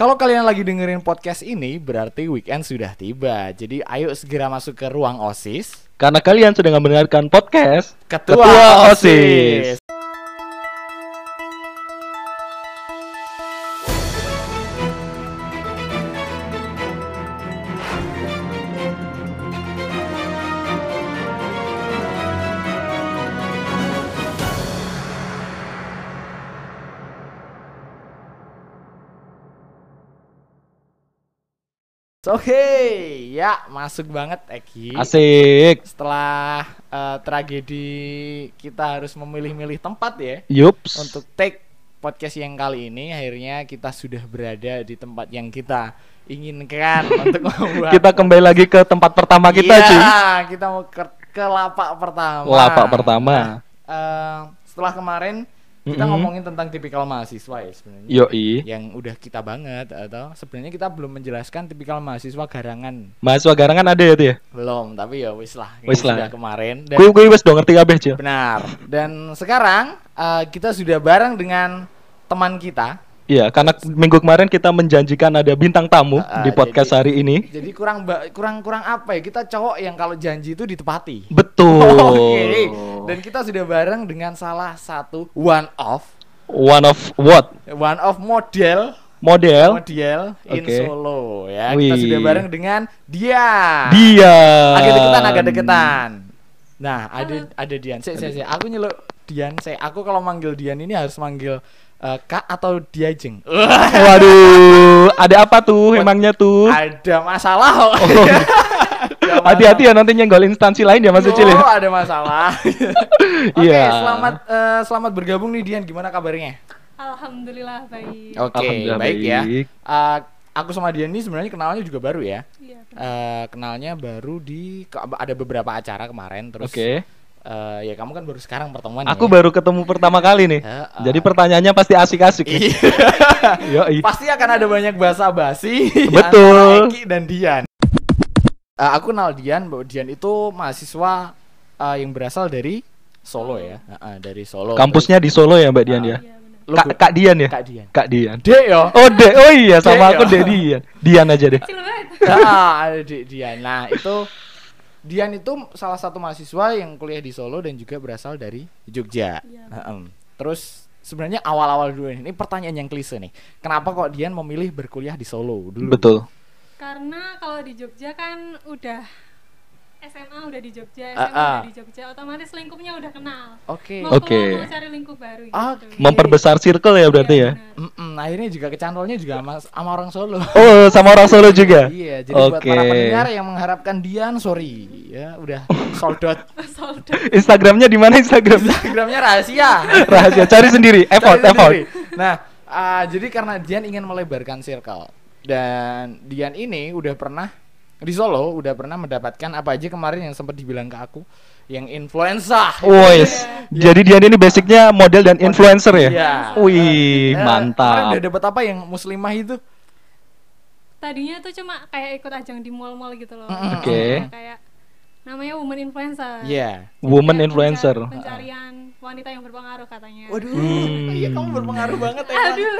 Kalau kalian lagi dengerin podcast ini, berarti weekend sudah tiba. Jadi ayo segera masuk ke ruang OSIS. Karena kalian sedang mendengarkan podcast Ketua, Ketua OSIS. OSIS. Ya masuk banget Eki. Asik. Setelah eh, tragedi kita harus memilih-milih tempat ya Yups. untuk take podcast yang kali ini, akhirnya kita sudah berada di tempat yang kita inginkan untuk membuat Kita kembali lagi ke tempat pertama kita, Iya, kita mau ke, ke lapak pertama. Lapak pertama. Eh, setelah kemarin kita Mm-mm. ngomongin tentang tipikal mahasiswa ya sebenarnya. Yoi. Yang udah kita banget atau sebenarnya kita belum menjelaskan tipikal mahasiswa garangan. Mahasiswa garangan ada ya tuh ya? Belum, tapi ya wis lah. Wis lah. Sudah kemarin dan Gue gue wes dong ngerti kabeh, benar. Dan sekarang eh, kita sudah bareng dengan teman kita. Iya, karena minggu kemarin kita menjanjikan ada bintang tamu Ah, di podcast jadi- hari ini. Jadi kurang kurang kurang apa ya? Kita cowok yang kalau janji itu ditepati. Betul. Oke. Dan kita sudah bareng dengan salah satu one of One of what? one of model Model model in Oke. Solo ya. Kita Wih. sudah bareng dengan dia. dia. Agak deketan, agak deketan. Nah, ada ada Dian. Saya saya aku nyeluk Dian. Saya aku kalau manggil Dian ini harus manggil eh, Kak atau Diajeng. Waduh, ada apa tuh emangnya tuh? ada masalah kok. Oh. Ada Hati-hati ya nanti nyenggol instansi lain ya Mas Ucil ya. Oh, ada masalah. Oke, Iya. selamat eh, selamat bergabung nih Dian. Gimana kabarnya? Alhamdulillah baik. Oke, Alhamdulillah baik, ya. baik. Eh, aku sama Dian ini sebenarnya kenalnya juga baru ya. Iya. Eh, kenalnya baru di ada beberapa acara kemarin terus. Oke. Eh, ya kamu kan baru sekarang pertemuan. Aku ya. baru ketemu pertama kali nih. Heeh. Jadi pertanyaannya pasti asik-asik nih. Iya. Pasti akan ada banyak bahasa basi Betul. antara Eki dan Dian. Eh, aku kenal Dian bahwa Dian itu mahasiswa eh, yang berasal dari Solo ya. Heeh, dari Solo. Kampusnya di Solo ya Mbak Dian ya. Iya benar. Lu Kak, Kak Dian ya? Kak Dian. Kak Dian. Dek yo. Oh, Dek. Oh iya, sama Dek aku ya? Dek Dian. Dian aja deh. Ah, di Dian. Nah, itu Dian itu salah satu mahasiswa yang kuliah di Solo dan juga berasal dari Jogja. Heeh. Terus sebenarnya awal-awal dulu ini, ini pertanyaan yang klise nih. Kenapa kok Dian memilih berkuliah di Solo dulu? Betul. Karena kalau di Jogja kan udah SMA udah di Jogja, Ah, SMA ah. udah di Jogja, otomatis lingkupnya udah kenal. Oke. Mau Oke. keluar mau cari lingkup baru gitu. Oke. Memperbesar circle ya berarti Iya, ya. benar. Mm-mm, akhirnya juga kecantolnya juga sama, sama orang Solo. Oh, sama orang Solo juga. iya, jadi buat Oke. para pendengar yang mengharapkan Dian, sorry ya, udah sold out. Instagramnya di mana Instagramnya? Instagramnya rahasia. Rahasia. Cari sendiri. Effort, Cari effort. sendiri. Nah, ah, jadi karena Dian ingin melebarkan circle dan Dian ini udah pernah di Solo udah pernah mendapatkan apa aja kemarin yang sempat dibilang ke aku yang influenza. Wes. Jadi Dian ini basicnya model dan influencer ya? Iya. Wih, kemarin mantap. Udah dapat apa yang muslimah itu? Tadinya tuh cuma kayak ikut ajang di mall-mall gitu loh. Oke. Nah, Kayak namanya woman influencer. Iya. Jadi Woman influencer. penca- Pencarian wanita yang berpengaruh katanya. Waduh, Hmm. iya kamu berpengaruh banget emang. Aduh.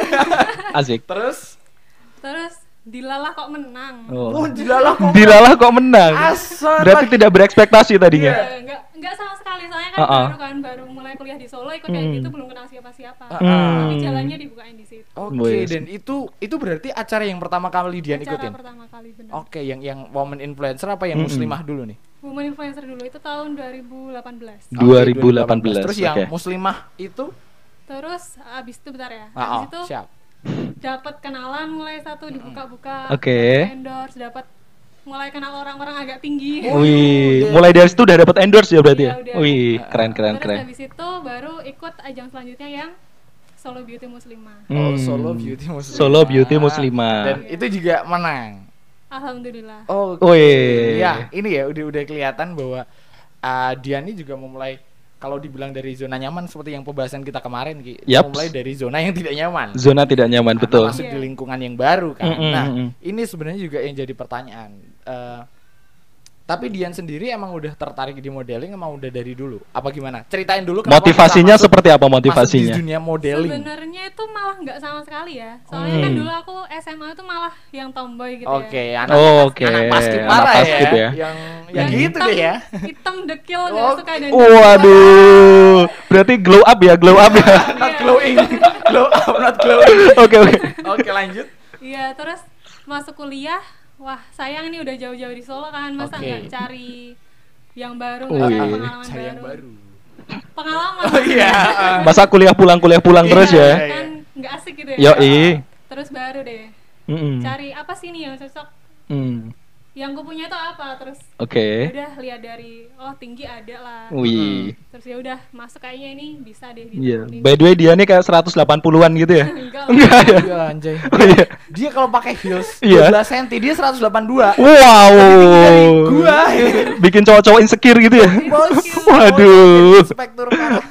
Asik. Terus, Terus dilalah kok menang. oh, Oh. dilalah kok. Dilalah kok menang. Asal. Berarti tidak berekspektasi tadinya. Iya. Enggak enggak sama sekali soalnya kan Uh-uh. baru kan baru mulai kuliah di Solo ikut kayak Hmm. gitu belum kenal siapa-siapa. Hmm. Tapi jalannya dibukain di situ. Oke, Wes. dan itu itu berarti acara yang pertama kali Dian Acara ikutin. pertama kali benar. Oke, yang yang woman influencer apa yang Mm-mm. muslimah dulu nih? Woman influencer dulu itu tahun 2018. Oke, 2018. Terus yang oke. muslimah itu? Terus abis itu bentar ya. Ah, oh, Abis itu siap. Dapat kenalan mulai satu dibuka-buka. Oke. dapat Endorse, dapat mulai kenal orang-orang agak tinggi. Oh, Wih, udah. mulai dari situ udah dapat endorse ya berarti Iya, ya? udah. Wih, keren keren Terus keren. habis itu baru ikut ajang selanjutnya yang Solo Beauty Muslimah. Oh, Hmm. Solo Beauty Muslimah. Solo Beauty Muslimah. Dan itu juga menang. Alhamdulillah. Oh, Wih. ya ini ya udah udah kelihatan bahwa uh, Dian ini juga memulai kalau dibilang dari zona nyaman seperti yang pembahasan kita kemarin Ki, Yaps. memulai dari zona yang tidak nyaman. Zona tidak nyaman Karena betul. masuk Iya. di lingkungan yang baru kan. Mm-mm, nah, mm-mm. ini sebenarnya juga yang jadi pertanyaan. Eh, Tapi Dian sendiri emang udah tertarik di modeling emang udah dari dulu. Apa gimana? Ceritain dulu kenapa Motivasinya masuk- seperti apa masuk motivasinya? di dunia modeling. Sebenarnya itu malah nggak sama sekali ya. Soalnya kan Hmm. dulu aku SMA itu malah yang tomboy gitu Oke, ya. anak Oh, oke. anak paskib Anak parah paskib ya. ya. Yang yang gitu hitam, deh ya. Hitam dekil nggak Oh, suka dan Waduh, berarti glow up ya, glow up ya. Not glowing. Glow up, not glowing. Oke oke. Oke, lanjut. Iya, terus masuk kuliah, wah sayang ini udah jauh-jauh di Solo kan, masa nggak cari yang baru, Oh, iya. pengalaman Cari yang baru. baru. Pengalaman. Oh iya. Masa kuliah pulang kuliah pulang Iya, terus ya? iya. Kan nggak asik gitu ya. Yoi. Terus baru deh, Mm-mm. cari apa sih nih yang cocok? Hmm. Yang ku punya itu apa? Terus Oke. udah lihat dari oh tinggi ada lah. Wih. Terus ya udah masuk kayaknya ini bisa deh Iya. ditekunin. By the way dia nih kayak 180-an gitu ya. Enggak lah. Enggak ya? Iya, anjay. Oh, iya. Dia kalau pakai heels Iya. 12 cm dia 182. Wow. Dari gua. Bikin cowok-cowok insecure gitu ya. Waduh.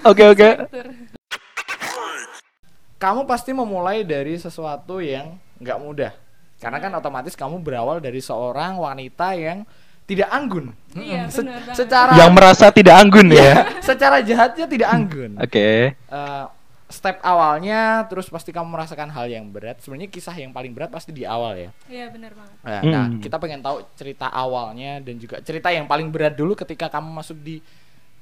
Oke oke. Kamu pasti memulai dari sesuatu yang nggak mudah. Karena kan otomatis kamu berawal dari seorang wanita yang tidak anggun. Iya, Mm-mm. Se- benar secara Yang merasa tidak anggun ya. Iya, secara jahatnya tidak anggun. Oke. Eh, step awalnya terus pasti kamu merasakan hal yang berat. Sebenarnya kisah yang paling berat pasti di awal ya. Iya benar banget. Nah, Hmm. nah, kita pengen tahu cerita awalnya dan juga cerita yang paling berat dulu ketika kamu masuk di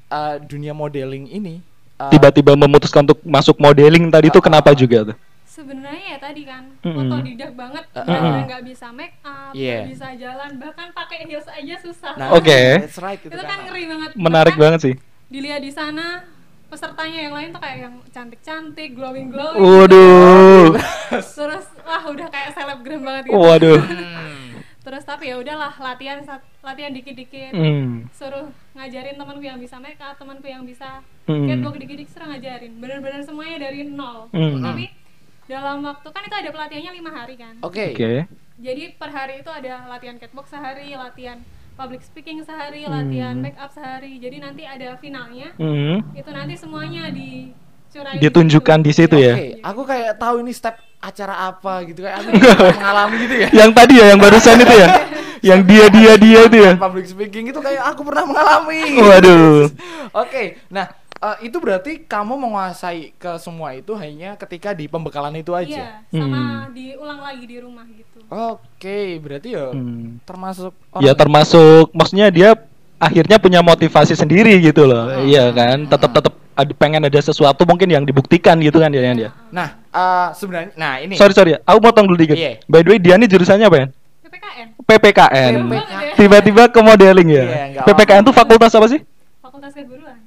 eh, dunia modeling ini. Eh, Tiba-tiba memutuskan untuk masuk modeling tadi itu kenapa juga tuh? Sebenarnya ya tadi kan Mm-mm. otodidak banget, Uh-uh. benar-benar nggak bisa make up, nggak Iya. bisa jalan, bahkan pakai heels aja susah. Nah, Oke. That's right itu, itu kan ngeri banget. Menarik Bahkan banget sih. Dilihat di sana pesertanya yang lain tuh kayak yang cantik-cantik, glowing glowing. Waduh. Terus wah udah kayak selebgram banget gitu. Waduh. Hmm. Terus tapi ya udahlah latihan latihan dikit-dikit. Hmm. Suruh ngajarin temanku yang bisa make up, temanku yang bisa Hmm. catwalk dikit-dikit suruh ngajarin. Bener-bener semuanya dari nol. Hmm. Tapi dalam waktu kan itu ada pelatihannya lima hari kan. Oke. Oke. Jadi per hari itu ada latihan catwalk sehari, latihan public speaking sehari, Hmm. latihan make up sehari. Jadi nanti ada finalnya. Hmm. Itu nanti semuanya dicurahin Ditunjukkan di situ ya. Oke, aku kayak tahu ini step acara apa gitu kayak aku pernah mengalami gitu ya. Yang tadi ya, yang barusan itu ya. Yang dia dia dia itu ya. Public speaking itu kayak aku pernah mengalami. Waduh. Oke, nah eh, itu berarti kamu menguasai ke semua itu hanya ketika di pembekalan itu aja. Iya, sama Hmm. diulang lagi di rumah gitu. Oke, berarti ya Hmm. termasuk Ya orang- termasuk maksudnya dia akhirnya punya motivasi sendiri gitu loh. Iya kan? Tetap tetap ada pengen ada sesuatu mungkin yang dibuktikan gitu kan dia dia. Nah, eh, sebenarnya nah ini Sorry sorry, aku potong dulu dikit. Iya. By the way, dia ini jurusannya apa ya? PPKN, PPKN. PPKN. Tiba-tiba ke modeling ya. Nggak PPKN tuh fakultas apa sih? Fakultas Keguruan,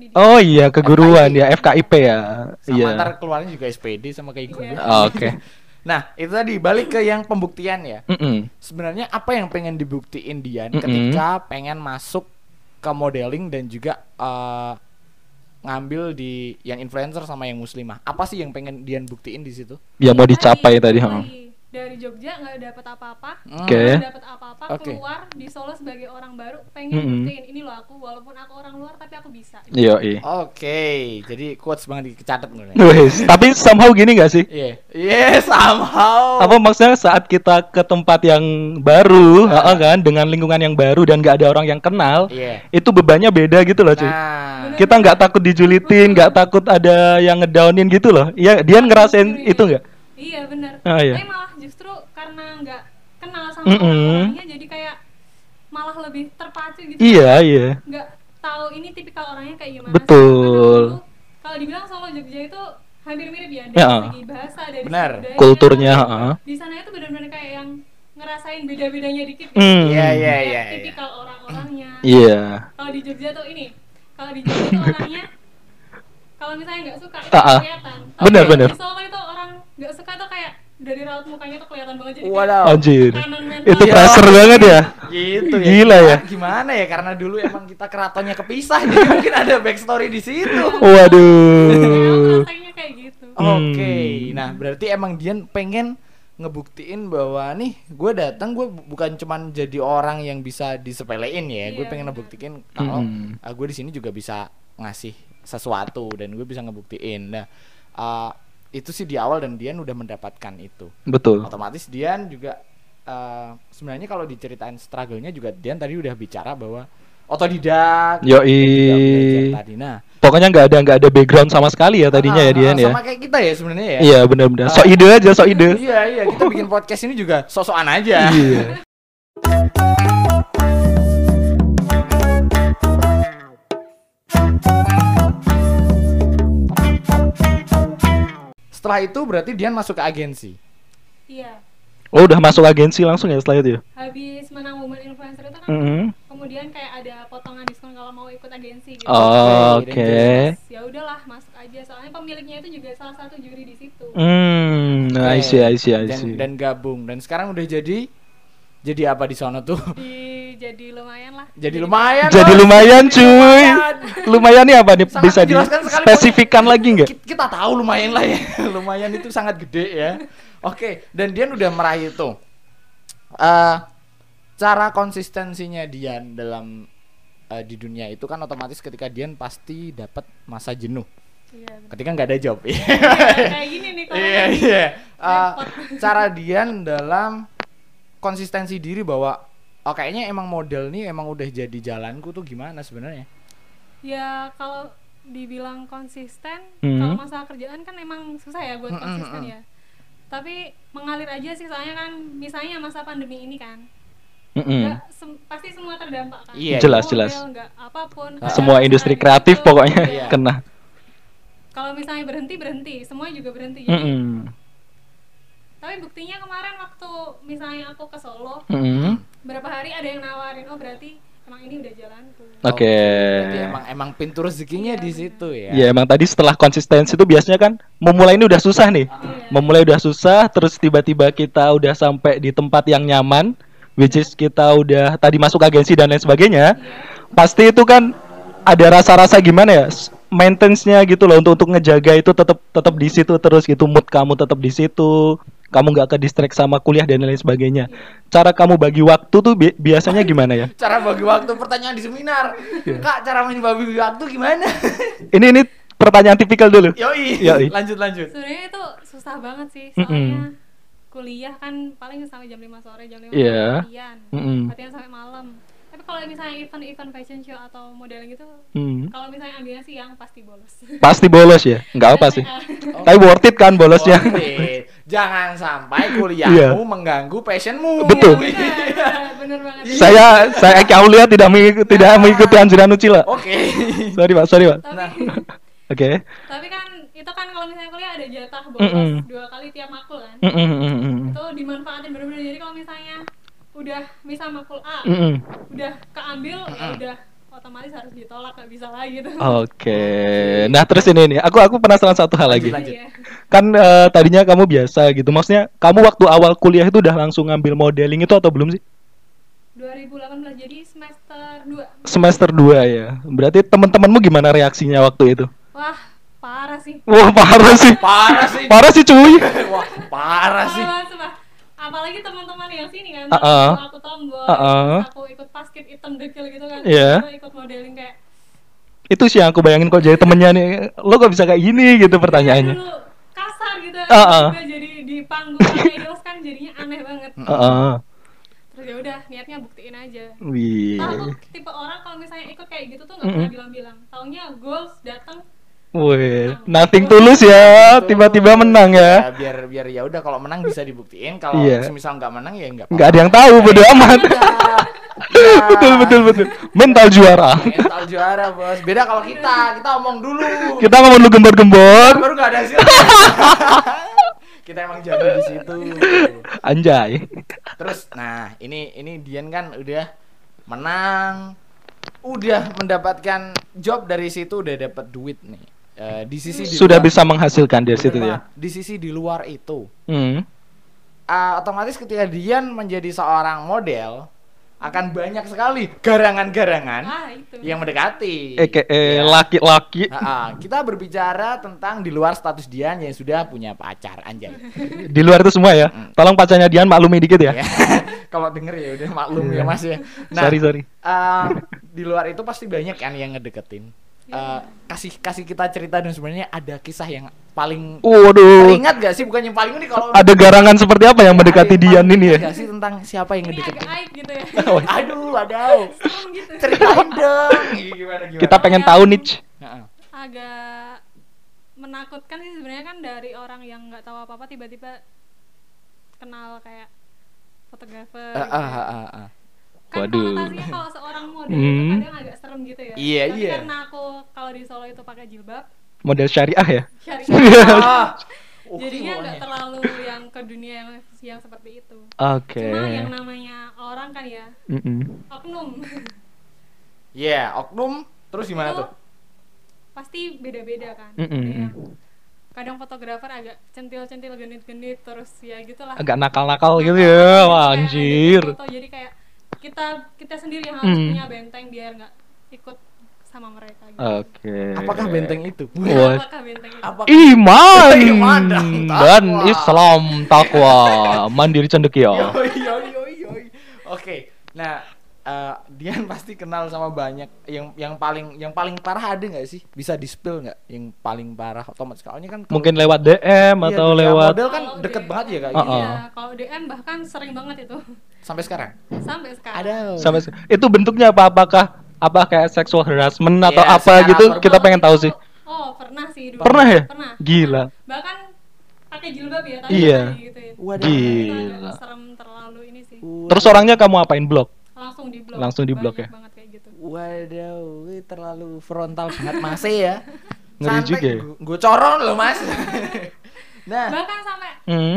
pendidikan. Oh iya, keguruan FKIP. ya, FKIP ya. sama Iya. ntar keluarnya juga SPD sama kayak gue. Iya. Oke. Nah, itu tadi balik ke yang pembuktian ya. Mm-mm. Sebenarnya apa yang pengen dibuktiin Dian Mm-mm. ketika pengen masuk ke modeling dan juga eh, ngambil di yang influencer sama yang muslimah. Apa sih yang pengen Dian buktiin di situ? Ya mau dicapai tadi, Tadi. Dari Jogja nggak dapat apa-apa, Oke. nggak dapat apa-apa, Oke. keluar di Solo sebagai orang baru, pengen Mm-mm. buktiin ini loh aku, walaupun aku orang luar tapi aku bisa. Iya, iya. Oke, jadi quotes banget dicatat nih. Wes, tapi somehow gini gak sih? Iya, iya somehow. Apa maksudnya saat kita ke tempat yang baru, heeh kan, dengan lingkungan yang baru dan gak ada orang yang kenal, Iya. itu bebannya beda gitu loh, cuy. Nah, Kita nggak takut dijulitin, nggak takut ada yang ngedownin gitu loh. Iya, dia ngerasain itu nggak? Iya benar. Ah, iya. Tapi malah justru karena nggak kenal sama Mm-mm. orang-orangnya, jadi kayak malah lebih terpacu gitu. Iya, iya. Nggak tahu ini tipikal orangnya kayak gimana. Betul. Kalau dibilang Solo Jogja itu hampir mirip ya dari Ya. segi bahasa, dari Benar. segi budaya. Kulturnya, heeh. Di sana itu benar-benar kayak yang ngerasain beda-bedanya dikit. gitu. Hmm. Iya, iya, iya, iya. Tipikal orang-orangnya. Iya. Kalau di Jogja tuh ini, kalau di Jogja tuh orangnya kalau misalnya nggak suka itu Ah, ah. kelihatan. Benar, benar. Di Solo itu nggak suka tuh kayak dari raut mukanya tuh kelihatan banget jadi kayak Wadaw. Anjir. Itu Iya. pressure banget ya. Gitu ya. Gila ya. Gimana ya? Karena dulu emang kita keratonnya kepisah, jadi mungkin ada backstory di situ. Waduh. Kayak gitu. Oke, Hmm. nah berarti emang Dian pengen ngebuktiin bahwa nih gue datang gue bukan cuman jadi orang yang bisa disepelein ya, gue Iya, pengen ngebuktiin kalau Hmm. ah, gue di sini juga bisa ngasih sesuatu dan gue bisa ngebuktiin. Nah ah, itu sih di awal dan Dian udah mendapatkan itu. Betul. Otomatis Dian juga eh, sebenarnya kalau diceritain struggle-nya juga Dian tadi udah bicara bahwa otodidak belajar tadi nah Pokoknya nggak ada nggak ada background sama sekali ya tadinya ya ah, Dian ah, ya. sama kayak kita ya sebenarnya ya Iya benar-benar. Sok Ah. ide aja, sok ide. iya iya kita bikin podcast ini juga sosokan aja Iya. Setelah itu berarti Dian masuk ke agensi Iya. Oh udah masuk agensi langsung ya setelah itu ya? Habis menang Women Influencer itu kan Mhm. kemudian kayak ada potongan diskon kalau mau ikut agensi gitu. Oh, Oke, Oke. Ya udahlah masuk aja soalnya pemiliknya itu juga salah satu juri di situ. Hmm, I Oke. see, I see, I dan, see. dan gabung dan sekarang udah jadi jadi apa di sana tuh Di jadi lumayan lah. jadi lumayan Jadi lumayan cuy. lumayan. Lumayan nih apa nih? Sangat Bisa sekali, dispesifikan lagi nggak? Ki- kita tahu lumayan lah ya lumayan itu sangat gede ya oke dan Dian udah meraih itu Eh, cara konsistensinya Dian dalam eh, di dunia itu kan otomatis ketika Dian pasti dapat masa jenuh Iya. bener. ketika nggak ada job Iya, kayak gini nih kalau iya iya Eh, Repot. cara Dian dalam konsistensi diri bahwa oh kayaknya emang model nih emang udah jadi jalanku tuh gimana sebenarnya Ya kalau dibilang konsisten, Hmm. kalau masalah kerjaan kan emang susah ya buat Mm, mm, konsisten mm. ya. Tapi mengalir aja sih soalnya kan misalnya masa pandemi ini kan. Mm-mm. nggak sem- pasti semua terdampak kan. Iya, Jelas, Model, jelas. nggak apa pun. Ah. Semua industri kreatif itu, pokoknya Iya. kena. Kalau misalnya berhenti berhenti, semuanya juga berhenti. Jadi, Mm-mm. Tapi buktinya kemarin waktu misalnya aku ke Solo, Mm-mm. berapa hari ada yang nawarin, oh berarti emang ini udah jalanku. Oke. Berarti emang emang pintu rezekinya Iya, di situ ya. Ya emang tadi setelah konsistensi itu biasanya kan memulai ini udah susah nih. Iya. Memulai udah susah, terus tiba-tiba kita udah sampai di tempat yang nyaman, which is kita udah tadi masuk agensi dan lain sebagainya. Iya. Pasti itu kan ada rasa-rasa gimana ya? Maintenance-nya gitu loh untuk untuk ngejaga itu tetap tetap di situ terus gitu mood kamu tetap di situ. Kamu nggak ke distract sama kuliah dan lain sebagainya. Cara kamu bagi waktu tuh bi- biasanya gimana ya? Cara bagi waktu pertanyaan di seminar. Iya. Kak, cara bagi waktu gimana? Ini ini pertanyaan tipikal dulu. Yoi. Yoi. Lanjut lanjut. Sebenarnya itu susah banget sih, soalnya kuliah kan paling sampai jam 5 sore, jam 5 Iya. latihan. Mm-mm. Latihan sampai malam. Tapi kalau misalnya event-event fashion show atau modeling gitu, Hmm. kalau misalnya ambilnya siang pasti bolos. Pasti bolos ya? Nggak apa sih. Oh. Tapi worth it kan bolosnya. Oke. Jangan sampai kuliahmu Iya. mengganggu passionmu. Betul. Bener, bener, bener banget. saya saya Aulia tidak mengikuti, tidak mengikuti anjuran Ucila. Oke. Sorry Pak, sorry Pak. Nah. Oke. tapi kan itu kan kalau misalnya kuliah ada jatah bolos Mm-mm. dua kali tiap makul kan. Mm, mm, mm, mm. Itu dimanfaatin bener-bener. Jadi kalau misalnya udah bisa makul A, Mm, mm. udah keambil, ya udah otomatis harus ditolak nggak bisa lagi gitu. Oke. Nah, terus ini nih, aku aku penasaran satu hal lagi. Lanjut. Iya. Kan eh, tadinya kamu biasa gitu. Maksudnya kamu waktu awal kuliah itu udah langsung ngambil modeling itu atau belum sih? 2018 jadi semester 2 Semester 2 ya. Berarti teman-temanmu gimana reaksinya waktu itu? Wah, parah sih. Wah, parah sih. Parah sih. Parah sih cuy. Wah, parah sih. Parah. Apalagi teman-teman yang sini kan, Uh-uh. waktu aku tomboy, Uh-uh. terus aku ikut basket hitam dekil gitu kan, Iya. Aku ikut modeling kayak Itu sih yang aku bayangin kok jadi temennya nih. Lo kok bisa kayak gini gitu pertanyaannya. dulu kasar gitu, Uh-uh. tiba jadi di panggung idols kan jadinya aneh banget. Heeh. Terus ya udah niatnya buktiin aja. Wih. Tahu aku tipe orang kalau misalnya ikut kayak gitu tuh nggak Mm-mm. pernah bilang-bilang. Taunya goals datang Wih, nothing tulus ya, tiba-tiba menang ya. Ya, biar biar ya udah kalau menang bisa dibuktiin, kalau Iya. semisal nggak menang ya nggak Nggak ada yang tahu, bodo amat. Iya. betul betul betul. Mental juara. Mental juara, Bos. Beda kalau kita, kita omong dulu. Kita ngomong lu gembor-gembor. baru nggak ada hasil. kita emang jago di situ. Anjay. Terus nah, ini ini Dian kan udah menang udah mendapatkan job dari situ udah dapat duit nih. Eh, di sisi di Sudah luar- bisa menghasilkan dari situ ya. Di sisi di luar itu, Hmm. ah, otomatis ketika Dian menjadi seorang model akan banyak sekali garangan-garangan ah itu. yang mendekati. Eke Ya. laki-laki. Ah, ah. kita berbicara tentang di luar status Dian yang sudah punya pacar anjay. Di luar itu semua ya. Tolong pacarnya Dian maklumi dikit ya. Ya. Kalau denger ya udah maklum ya Mas ya. sorry sorry. eh, di luar itu pasti banyak kan yang ngedeketin. Iya. Eh, kasih kasih kita cerita dan sebenarnya ada kisah yang paling Waduh. Ingat gak sih bukan yang paling unik kalau Ada garangan seperti apa yang mendekati Dian ini ya? gak sih tentang siapa yang ngedeketin? aib gitu ya. Aduh, aduh. Serem gitu. Ceritain dong. Gimana gimana? Kita pengen tahu nih. Heeh. Agak menakutkan sih sebenarnya kan dari orang yang nggak tahu apa-apa tiba-tiba kenal kayak fotografer. Gitu ah, ya. ah, ah, ah. kan Waduh. konotasinya kalau seorang model Hmm. itu kadang agak serem gitu ya. Iya, Tapi iya. karena aku kalau di Solo itu pakai jilbab, Model syariah ya? syariah. Ah. Jadinya nggak terlalu yang ke dunia yang yang seperti itu. Oke. Cuma yang namanya orang kan ya Mm-mm. oknum Iya, oknum terus gimana itu tuh? pasti beda-beda kan. Mm-mm. Ada yang kadang fotografer agak centil-centil genit-genit terus ya gitulah. Agak nakal-nakal gitu ya. Wah, anjir. foto, jadi kayak kita kita sendiri yang harus Hmm. punya benteng biar nggak ikut sama mereka gitu. Oke. Apakah benteng itu? Apakah benteng itu? Apa Iman Iman dan Islam takwa mandiri cendekia. yoi. Oke. Nah, eh, Dian pasti kenal sama banyak yang yang paling yang paling parah ada nggak sih? Bisa di spill nggak yang paling parah otomatis kan kalau- Mungkin lewat DM Iya, atau lewat model kan Kalau deket DM, banget ya kayak Uh-uh. gini. Iya, kalau DM bahkan sering banget itu Sampai sekarang. sampai sekarang. Ada. sampai se- itu bentuknya apa? Apakah apa kayak sexual harassment atau Iya, apa gitu? verbal. Kita pengen tahu sih. Oh, pernah sih dulu. Pernah ya? Pernah. Gila. Bahkan pakai jilbab ya, tapi Iya. tadi gitu ya. Waduh. Itu Gila. serem terlalu ini sih. Terus orangnya kamu apain blok? Langsung di blok. Langsung di blok Banyak ya? banget kayak gitu. Waduh, ini terlalu frontal banget Mas ya. Ngeri juga ya. Gue coron loh Mas. nah, Bahkan sampai Hmm.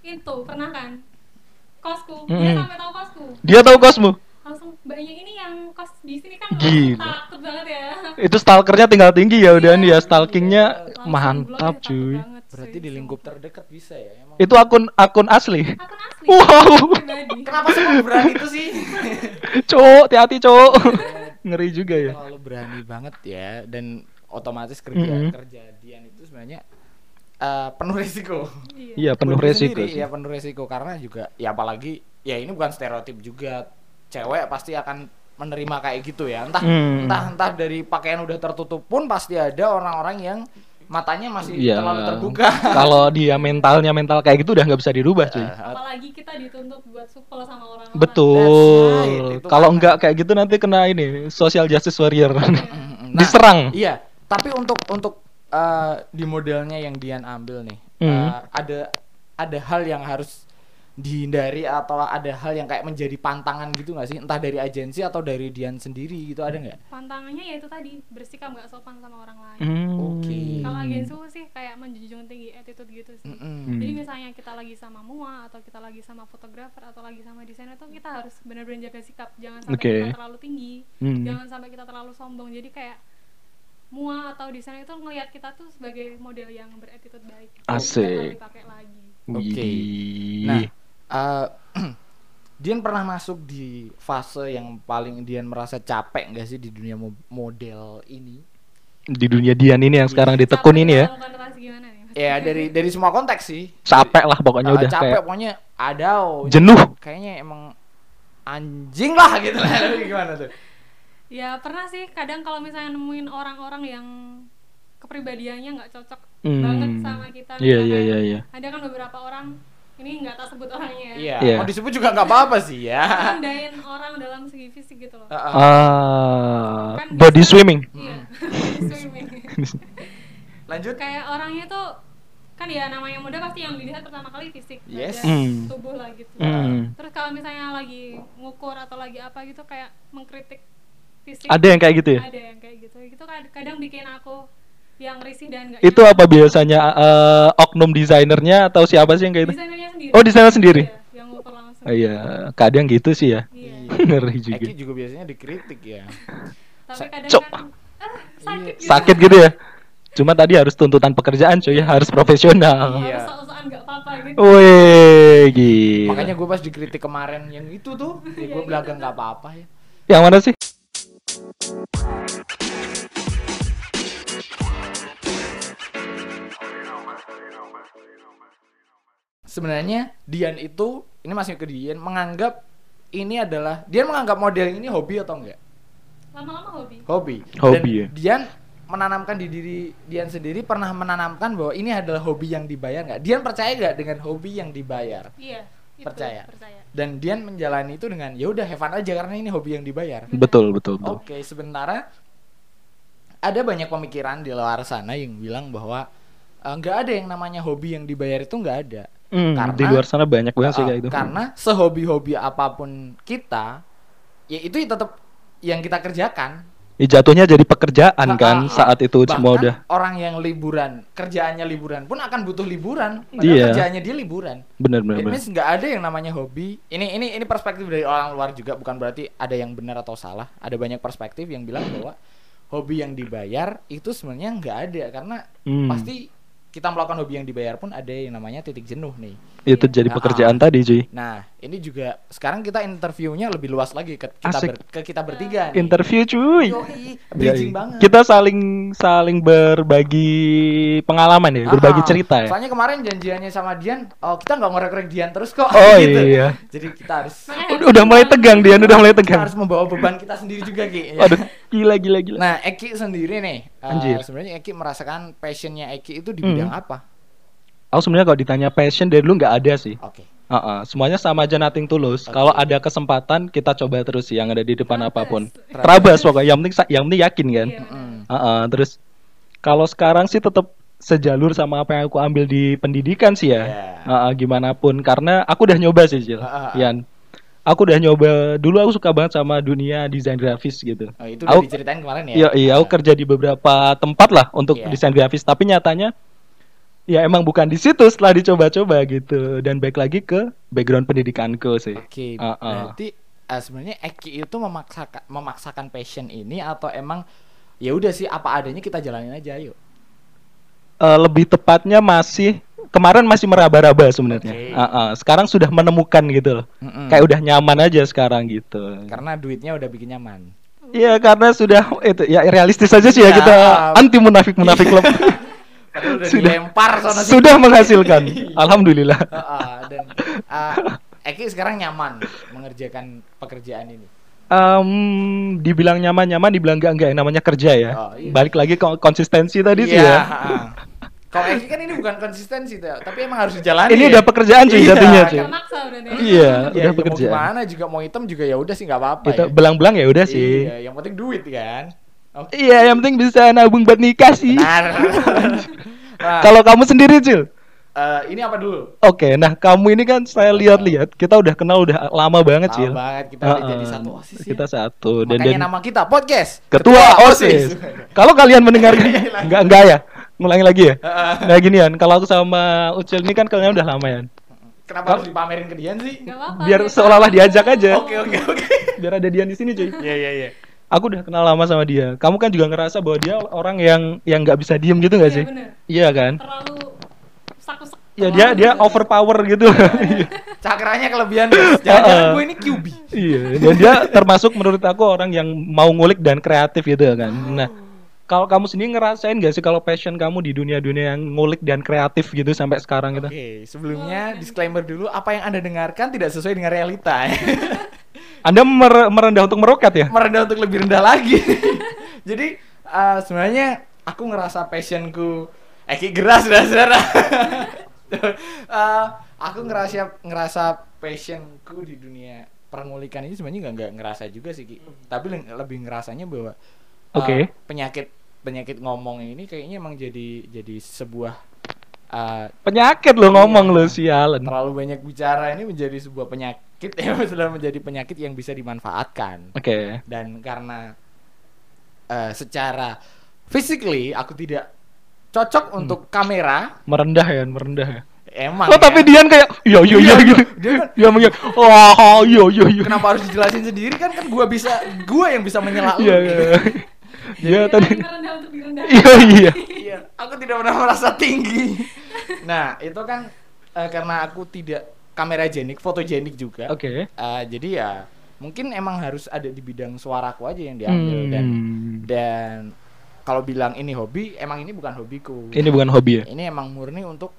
itu pernah kan kosku Mm-mm. dia sampai tahu kosku Dia tahu kosmu? langsung mbaknya ini yang kos di sini kan Gila. takut banget ya Itu stalkernya tinggal tinggi ya udah Iya. ya stalkingnya Langsung mantap cuy. banget, berarti di lingkup terdekat bisa ya emang. Itu akun akun asli. akun asli Wow. Kenapa semua berani itu sih? Cowok, hati-hati cowok. Ngeri juga ya. Terlalu berani banget ya dan otomatis kerja Mm-mm. kerjaan itu sebenarnya eh, penuh resiko. Iya, penuh Buat gue resiko sendiri, sih. Ya penuh resiko karena juga ya apalagi ya ini bukan stereotip juga cewek pasti akan menerima kayak gitu ya. Entah Hmm. entah entah dari pakaian udah tertutup pun pasti ada orang-orang yang matanya masih Iya. terlalu terbuka. Kalau dia mentalnya mental kayak gitu udah nggak bisa dirubah cuy. Eh, apalagi kita dituntut buat supel sama orang Betul. right, Kalau kan- enggak kayak gitu nanti kena ini social justice warrior. Mm, nah, Diserang. Iya, tapi untuk untuk eh, di modelnya yang Dian ambil nih, Hmm. eh, ada ada hal yang harus dihindari atau ada hal yang kayak menjadi pantangan gitu nggak sih? Entah dari agensi atau dari Dian sendiri gitu ada nggak? pantangannya ya itu tadi bersikap nggak sopan sama orang lain Hmm. Oke. kalau agensi sih kayak menjunjung tinggi attitude gitu sih Mm-mm. Jadi misalnya kita lagi sama mua atau kita lagi sama fotografer atau lagi sama desainer tuh kita harus benar-benar jaga sikap. Jangan sampai Oke. kita terlalu tinggi, Hmm. jangan sampai kita terlalu sombong. Jadi kayak mua atau desainer itu ngelihat kita tuh sebagai model yang berattitude baik. Asik. Jangan dipakai lagi. Oke. Widih. Nah, eh, Dian pernah masuk di fase yang paling Dian merasa capek nggak sih di dunia mo- model ini? di dunia Dian ini yang sekarang Capek ditekun ini ya. Ya dari dari semua konteks sih. Capek lah pokoknya Eh, udah capek kayak pokoknya ada jenuh. kayaknya emang anjing lah gitu lah gimana tuh Ya pernah sih kadang kalau misalnya nemuin orang-orang yang kepribadiannya nggak cocok Hmm. banget sama kita. Iya iya iya iya. Ada kan beberapa orang ini nggak tak sebut orangnya ya. iya Iya. mau disebut juga nggak apa-apa sih ya Rendahin orang dalam segi fisik gitu loh. Heeh. Ah, Kan body bisa- swimming. Iya. Swimming. lanjut Kayak orangnya tuh kan ya namanya muda pasti yang dilihat pertama kali fisik Yes. Hmm. tubuh lah gitu. Hmm. Terus kalau misalnya lagi ngukur atau lagi apa gitu kayak mengkritik fisik. Ada yang kayak gitu ya? Ada yang kayak gitu. Itu kad- kadang bikin aku yang risih dan gak Itu apa biasanya eh, oknum desainernya atau siapa sih yang kayak gitu? Desainernya sendiri. Oh, desainer sendiri? Iya, yang ngukur langsung. Oh, iya, kadang gitu sih ya. Iya. Ngeri juga. Eki juga biasanya dikritik ya Tapi kadang Cok. kan ah, sakit gitu. Sakit gitu ya. Cuma tadi harus tuntutan pekerjaan cuy, harus profesional. Iya. Harus gak apa-apa gitu. Wih, gila. makanya gue pas dikritik kemarin yang itu tuh ya gue belakang nggak apa-apa ya Yang mana sih? Sebenarnya Dian itu ini masih ke Dian menganggap ini adalah Dian menganggap model ini hobi atau enggak Lama-lama hobi. hobi Hobi Dan ya? Dian menanamkan di diri Dian sendiri pernah menanamkan bahwa ini adalah hobi yang dibayar nggak? Dian percaya nggak dengan hobi yang dibayar? iya itu, Percaya. percaya Dan Dian menjalani itu dengan ya udah have fun aja karena ini hobi yang dibayar. Betul, betul, betul. Oke, sementara ada banyak pemikiran di luar sana yang bilang bahwa eh, nggak ada yang namanya hobi yang dibayar itu nggak ada. Hmm, Karena- di luar sana banyak banget sih Uh, kayak gitu. Karena sehobi-hobi apa pun kita, ya itu tetap yang kita kerjakan. Ya, jatuhnya jadi pekerjaan Ah, kan ah. saat itu semua udah. orang yang liburan, kerjaannya liburan pun akan butuh liburan. Padahal Iya. kerjaannya dia liburan. It bener. means nggak ada yang namanya hobi. Ini ini ini perspektif dari orang luar juga bukan berarti ada yang benar atau salah. Ada banyak perspektif yang bilang bahwa hobi yang dibayar itu sebenarnya nggak ada karena Hmm. pasti kita melakukan hobi yang dibayar pun ada yang namanya titik jenuh nih. Itu jadi Ah, pekerjaan ah. tadi cuy. Nah, ini juga sekarang kita interviewnya lebih luas lagi ke kita Asik. ber- ke kita bertiga. nih. Interview cuy. Yoi, Ya, bridging iya. banget. Kita saling saling berbagi pengalaman ya, berbagi Ah, cerita ya. Soalnya kemarin janjiannya sama Dian, oh kita nggak ngorek-ngorek Dian terus kok. Oh gitu. iya. Jadi kita harus Udah, udah mulai tegang dia, udah mulai kita tegang. harus membawa beban kita sendiri juga Ki. ya. Aduh, gila gila gila. Nah, Eki sendiri nih, Anjir. sebenarnya Eki merasakan passionnya Eki itu di Hmm. bidang apa? Aku sebenarnya kalau ditanya passion dari dulu nggak ada sih. Oke. Heeh, semuanya sama aja nothing tulus. Oke. Kalau ada kesempatan kita coba terus sih yang ada di depan Terabas. apa pun. Terabas. Pokoknya yang penting yang penting yakin kan. Iya, benar. Mm. Heeh, terus kalau sekarang sih tetap sejalur sama apa yang aku ambil di pendidikan sih ya. Iya. Heeh, gimana pun karena aku udah nyoba sih, Cil. Heeh. Yan. Aku udah nyoba dulu aku suka banget sama dunia desain grafis gitu. Oh, itu udah Aku- diceritain kemarin ya. Iya, iya, aku Ah. kerja di beberapa tempat lah untuk Iya. desain grafis, tapi nyatanya ya emang bukan di situ setelah dicoba-coba gitu dan baik lagi ke background pendidikanku sih. Oke. Ah, ah. Berarti eh, sebenarnya Eki itu memaksakan memaksakan passion ini atau emang ya udah sih apa adanya kita jalanin aja yuk. Eh, lebih tepatnya masih kemarin masih meraba-raba sebenarnya. Oke. Ah, ah. Sekarang sudah menemukan gitu loh. Mm-mm. Kayak udah nyaman aja sekarang gitu. karena duitnya udah bikin nyaman. Iya karena sudah itu ya realistis aja sih ya, Ya. kita anti munafik munafik klub Udah Sudah- dilempar sana sini. sudah menghasilkan. Alhamdulillah. Ah, ah, dan ah, Eki sekarang nyaman mengerjakan pekerjaan ini. Em, dibilang nyaman-nyaman, dibilang enggak enggak namanya kerja ya. Oh, iya. Balik lagi ke konsistensi tadi sih Iya, ya. ah. Kalau Eki kan ini bukan konsistensi tuh, tapi emang harus dijalani. Ini ya. udah pekerjaan cuy Iya. jatuhnya cuy. Agak maksa udah deh. Iya, Ya, udah ya mau pekerjaan. gimana juga mau hitam juga ya udah sih nggak apa-apa ya. belang-belang ya udah sih. Iya, yang penting duit kan. Oke. Iya, yang penting bisa nabung buat nikah sih. Nah, nah, Kalau kamu sendiri, Cil. eh, ini apa dulu? Oke, nah kamu ini kan saya lihat-lihat kita udah kenal udah lama banget, Lama Cil. banget kita Heeh. jadi satu OSIS ya. Kita satu dan, Makanya dan nama kita podcast ketua OSIS. Kalau kalian mendengar ini, enggak enggak ya? Ngulangi lagi ya? Nah ginian, kalau aku sama Ucil ini kan kalian udah lama ya. Kenapa harus dipamerin ke Dian sih? Gak apa-apa. Biar seolah-olah diajak aja. Oke oke oke. Biar ada Dian di sini, cuy. Iya iya iya. Aku udah kenal lama sama dia. Kamu kan juga ngerasa bahwa dia orang yang yang nggak bisa diem gitu nggak Iya sih? bener. Iya kan? Terlalu sak-sak. Ya dia dia overpower gitu. Cakranya kelebihan. Jangan-jangan gue ini QB. iya, dan dia termasuk menurut aku orang yang mau ngulik dan kreatif gitu kan. Nah, kalau kamu sendiri ngerasain gak sih kalau passion kamu di dunia-dunia yang ngulik dan kreatif gitu sampai sekarang gitu? Oke, sebelumnya disclaimer dulu apa yang Anda dengarkan tidak sesuai dengan realita. Anda mer- merendah untuk meroket ya? Merendah untuk lebih rendah lagi. Jadi eh, sebenarnya aku ngerasa passionku Eki geras dasar. Eh, aku ngerasa ngerasa passionku di dunia pengulikan ini sebenarnya nggak nggak ngerasa juga sih Ki. Tapi le- lebih ngerasanya bahwa eh, Oke. penyakit penyakit ngomong ini kayaknya emang jadi jadi sebuah eh, Penyakit lo ngomong lo sialan. terlalu banyak bicara ini menjadi sebuah penyakit ya sudah menjadi penyakit yang bisa dimanfaatkan Oke. dan karena eh, secara physically aku tidak cocok Hmm. untuk kamera Merendah ya, merendah ya. emang Oh, tapi ya. Dian kayak iya iya iya Iya, gitu. dia kan- Dia "Wah, iya iya iya." kenapa harus dijelasin sendiri kan kan gua bisa gua yang bisa menyela lu Iya, iya. Iya Dia tadi. lagi merendah untuk direndah. Iya iya. Iya, aku tidak pernah merasa tinggi. Nah, itu kan eh, karena aku tidak kameragenik, fotogenik juga. Oke. Eh, jadi ya mungkin emang harus ada di bidang suaraku aja yang diambil dan Hmm. dan kalau bilang ini hobi, emang ini bukan hobiku. Ini bukan hobi ya? Ini emang murni untuk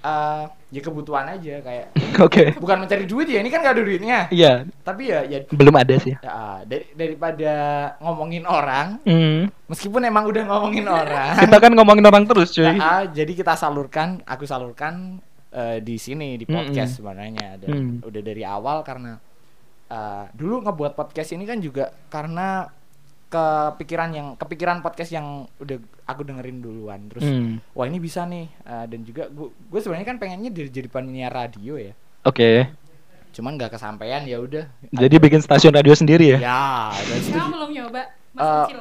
eh, ya kebutuhan aja kayak Oke. bukan mencari duit ya ini kan gak ada duitnya Iya, tapi ya ya belum ada sih. ya, dari- daripada ngomongin orang Hmm. meskipun emang udah ngomongin orang Kita kan ngomongin orang terus, cuy. Ya, jadi kita salurkan, aku salurkan eh, di sini di podcast sebenarnya. Dan Mm. udah dari awal karena eh, dulu ngebuat podcast ini kan juga karena kepikiran yang kepikiran podcast yang udah aku dengerin duluan. Terus Hmm. wah ini bisa nih Eh, dan juga gue sebenarnya kan pengennya jadi jadi penyiar radio ya. Oke. Cuman nggak kesampaian ya udah. Jadi bikin stasiun radio sendiri ya? Ya, Kamu belum nyoba, Mas Eh, kecil.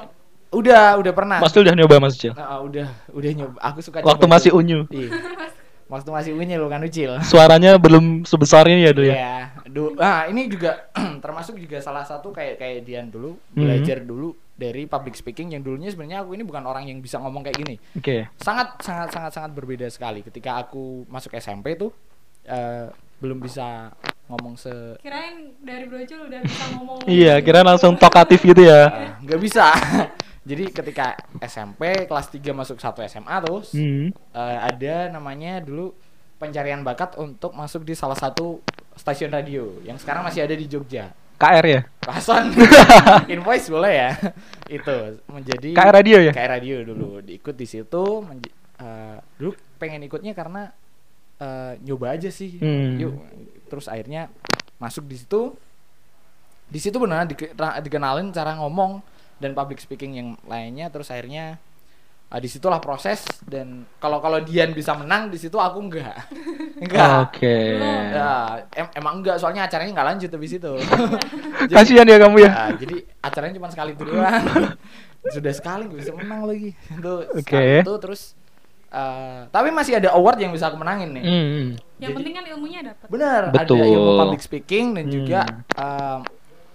udah udah pernah. Mas udah nyoba Mas Cil. Nah, udah udah nyoba. Aku suka Waktu masih tuh. unyu. Iya. Waktu masih unyu lo kan ucil. Suaranya belum sebesar ini ya dulu ya. Iya, du- ah ini juga termasuk juga salah satu kayak kayak Dian dulu Mhm. belajar dulu dari public speaking yang dulunya sebenarnya aku ini bukan orang yang bisa ngomong kayak gini. Oke. Sangat sangat sangat sangat berbeda sekali ketika aku masuk SMP tuh eh, belum bisa ngomong se Kirain dari brojol udah bisa ngomong. Iya, kira langsung tokatif gitu ya. eh, nggak bisa. Jadi ketika SMP kelas 3 masuk satu SMA terus Hmm. eh, ada namanya dulu pencarian bakat untuk masuk di salah satu stasiun radio yang sekarang masih ada di Jogja. KR ya? Pason invoice boleh ya itu menjadi KR radio ya? KR radio dulu diikut di situ eh, dulu pengen ikutnya karena eh, nyoba aja sih Hmm. yuk terus akhirnya masuk di situ di situ benar dikenalin cara ngomong dan public speaking yang lainnya terus akhirnya ah, di situlah proses dan kalau kalau Dian bisa menang di situ aku enggak enggak Oke. Ya, em- emang enggak soalnya acaranya nggak lanjut habis itu. Jadi- Kasihan ya kamu ya. Ya, jadi acaranya cuma sekali itu doang. Sudah sekali nggak bisa menang lagi. Itu Oke. sekali itu terus eh, tapi masih ada award yang bisa aku menangin nih. Hmm. Yang Jadi- penting kan ilmunya dapat. Betul. ada ilmu public speaking dan Hmm. juga em,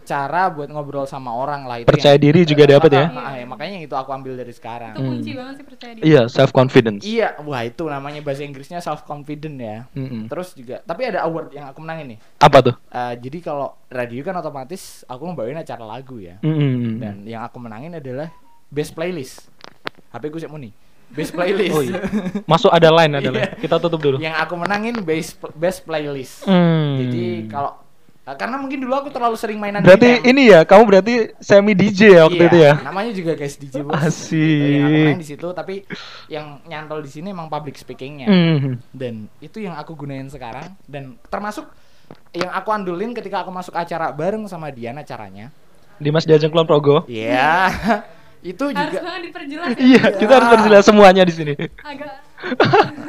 cara buat ngobrol sama orang lah itu Percaya yang- diri juga dapat ya? maka- ah, ya, makanya itu aku ambil dari sekarang. Itu kunci Hmm. banget sih percaya diri. Iya, self confidence. Iya, wah itu namanya bahasa Inggrisnya self confident ya. Mm-mm. Terus juga, tapi ada award yang aku menangin nih. Apa tuh? Eh, jadi kalau radio kan otomatis aku membawain acara lagu ya. Mm-mm. Dan yang aku menangin adalah best playlist. HP gue sih muni. Best playlist. Oh iya. Masuk ada line ada line. Iya. Kita tutup dulu. yang aku menangin best best playlist. Hmm. Jadi kalau karena mungkin dulu aku terlalu sering mainan berarti game. ini ya, kamu berarti semi DJ ya waktu Iya, itu ya? Namanya juga guys DJ bos. Asik. Gitu, Yang aku main di situ tapi yang nyantol di sini emang public speakingnya. Hmm. Dan itu yang aku gunain sekarang dan termasuk yang aku andulin ketika aku masuk acara bareng sama Diana acaranya. Dimas Diajeng Kulon Progo. Iya. itu Harus juga banget diperjelas ya. Iya, kita harus perjelas semuanya di sini. Agak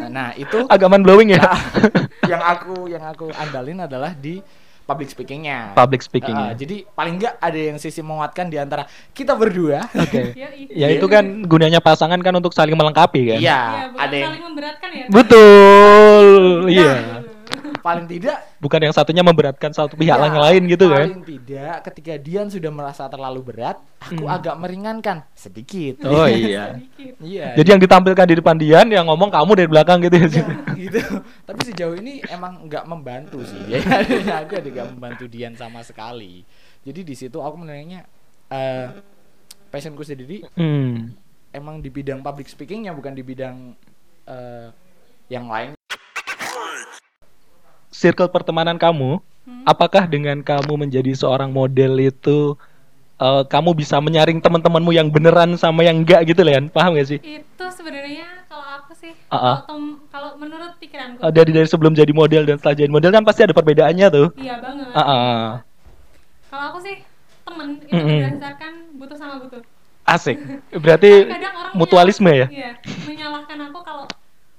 nah itu Agak mind blowing ya. yang aku yang aku andalin adalah di public speakingnya. Public speaking. Uh, jadi paling nggak ada yang sisi menguatkan di antara kita berdua. Oke. Yoi. Ya itu kan gunanya pasangan kan untuk saling melengkapi kan. Iya, Iya, bukan ada yang saling memberatkan ya. Betul. Nah, Iya. Paling tidak Bukan yang satunya memberatkan satu pihak ya, yang lain gitu kan. Paling tidak ketika Dian sudah merasa terlalu berat, aku Hmm. agak meringankan sedikit. Oh iya. Sedikit. Iya. Jadi yang ditampilkan di depan Dian yang ngomong kamu dari belakang gitu ya. Ya, gitu. Tapi sejauh ini emang nggak membantu sih. Ya, aku ada nggak membantu Dian sama sekali. Jadi di situ aku menilainya eh passionku sendiri Hmm. emang di bidang public speakingnya bukan di bidang eh yang lain. Circle pertemanan kamu, Hmm. apakah dengan kamu menjadi seorang model itu eh, kamu bisa menyaring teman-temanmu yang beneran sama yang enggak gitu Leon? Paham gak sih? Itu sebenarnya kalau aku sih Ah, ah. kalau kalau menurut pikiranku Eh, dari dari sebelum jadi model dan setelah jadi model kan pasti ada perbedaannya tuh. iya banget. Ah, ah. Kalau aku sih temen itu Mm-mm. berdasarkan butuh sama butuh. Asik. Berarti mutualisme ya? Iya, menyalahkan aku kalau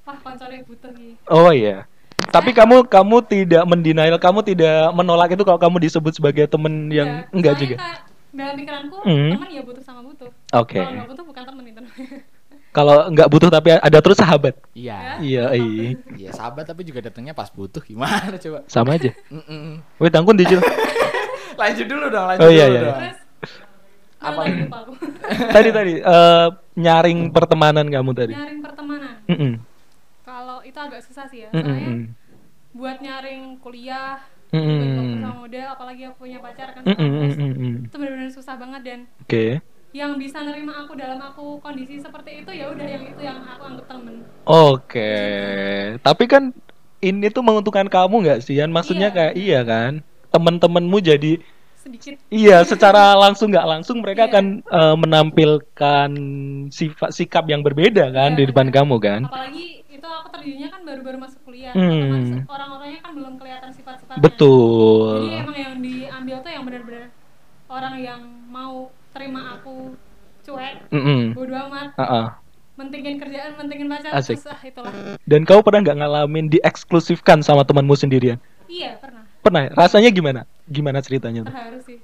wah konsolnya butuh gitu. Oh iya. Tapi kamu kamu tidak mendenial, kamu tidak menolak itu kalau kamu disebut sebagai temen yang Iya, enggak juga. kayak dalam pikiranku Mm. teman ya butuh sama butuh. Oke. Kalau nggak butuh bukan temen itu. Kalau nggak butuh tapi ada terus sahabat. Iya. Iya, iya. Iya, sahabat tapi juga datangnya pas butuh gimana coba? Sama aja. Wait, tangkun dijil. lanjut dulu dong, lanjut Oh, iya, dulu iya, dong. Terus Apa tadi tadi eh, nyaring pertemanan kamu tadi. Nyaring pertemanan. Kalau itu agak susah sih ya. Mm. Buat nyaring kuliah, mm. sama model, apalagi aku punya pacar kan mm. Itu benar-benar susah banget dan Oke. yang bisa nerima aku dalam aku kondisi seperti itu ya udah yang itu yang aku anggap temen. Oke. Tapi kan ini tuh menguntungkan kamu nggak sih Yan maksudnya Iya. kayak iya kan teman-temanmu jadi sedikit iya secara langsung nggak langsung mereka Iya. akan eh, menampilkan sifat sikap yang berbeda kan Iya, di depan kamu kan apalagi itu aku terjadinya kan baru-baru masuk kuliah. Hmm. orang-orangnya kan belum kelihatan sifat-sifatnya. Betul. Jadi emang yang diambil tuh yang benar-benar orang yang mau terima aku cuek Mm-mm. bodo amat. Ah-ah. mentingin kerjaan mentingin pacar Asik. terus ah itulah. Dan kau pernah nggak ngalamin dieksklusifkan sama temanmu sendirian? Iya pernah. Pernah ya? rasanya gimana? Gimana ceritanya tuh? Terharu sih.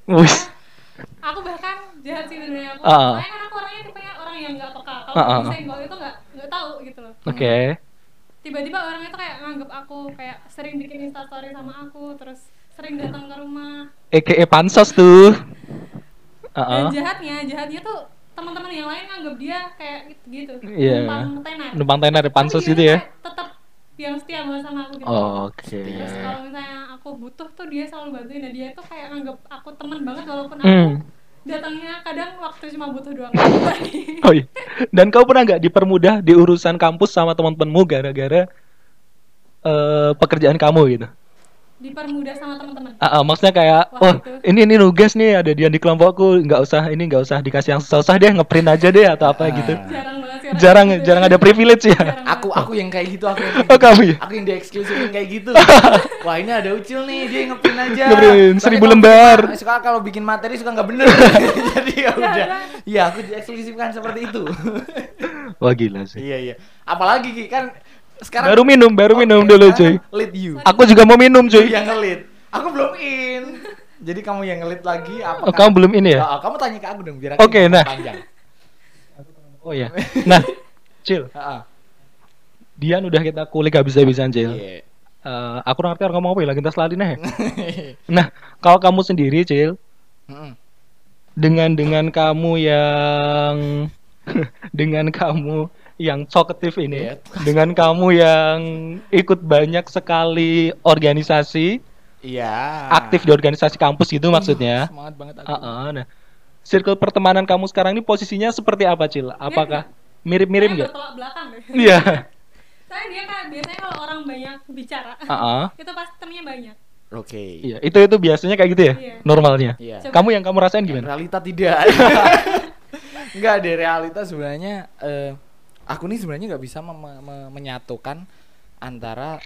Aku bahkan jahat sih sebenarnya. Aku Ah. soalnya kan aku orangnya tipenya orang yang nggak peka. Kalau Ah, ah. disenggol itu nggak nggak tahu gitu loh. Oke tiba-tiba orang itu kayak nganggep aku kayak sering bikin instastory sama aku terus sering datang ke rumah. EKE pansos tuh. Ah-ah. dan jahatnya jahatnya tuh teman-teman yang lain nganggep dia kayak gitu, gitu Iya. numpang tenar. Numpang tenar di pansos gitu ya? tetap yang setia banget sama aku gitu. Oke. Terus kalau misalnya aku butuh tuh dia selalu bantuin dan dia tuh kayak nganggep aku teman banget walaupun aku Hmm. Datangnya kadang waktu cuma butuh doang Oh iya. Dan kau pernah nggak dipermudah di urusan kampus sama teman-temanmu gara-gara eh, pekerjaan kamu gitu? dipermudah sama teman-teman Ah, ah, maksudnya kayak, Wah, oh itu. ini ini nugas nih ada dia di kelompokku, nggak usah ini nggak usah dikasih yang susah deh, ngeprint aja deh atau apa gitu. jarang Jarang kayak gitu. jarang ada privilege ya. Jarang Aku aku yang kayak gitu aku yang kayak Oh kamu ya? Aku yang dieksklusifin kayak gitu. Wah ini ada ucil nih dia ngeprint aja. Ngeprint, Tapi seribu lembar. bikin Suka kalau bikin materi suka nggak bener. Jadi ya udah. Iya aku dieksklusifkan seperti itu. Wah gila sih. iya iya. Apalagi kan sekarang Baru minum, baru Oke, minum dulu cuy. Lead you. Aku juga mau minum cuy. yang ngelit. Aku belum in. Jadi kamu yang ngelit lagi apa? Oh, kamu belum ini ya? Oh, kamu tanya ke aku dong biar aku Oke, yang nah. panjang. Oh ya. Nah, Cil. Dian udah kita kulik habis-habisan Cil. Iya. Eh, aku ngerti orang ngomong apa ya lagi tas lali nih. Nah, kalau kamu sendiri, Cil, dengan dengan kamu yang dengan kamu yang talkative ini, Iya. dengan kamu yang ikut banyak sekali organisasi, Iya. aktif di organisasi kampus gitu maksudnya. Semangat banget aku. Heeh, nah, circle pertemanan kamu sekarang ini posisinya seperti apa, Cil? Apakah mirip-mirip Saya nggak? bertolak belakang deh Iya. Soalnya dia kan biasanya kalau orang banyak bicara Heeh. itu pasti temennya banyak Oke. Iya, itu itu biasanya kayak gitu ya, Iya. normalnya. Iya. Kamu yang kamu rasain gimana? Realita tidak. Enggak ada realita sebenarnya eh, aku nih sebenarnya nggak bisa mem- me- menyatukan antara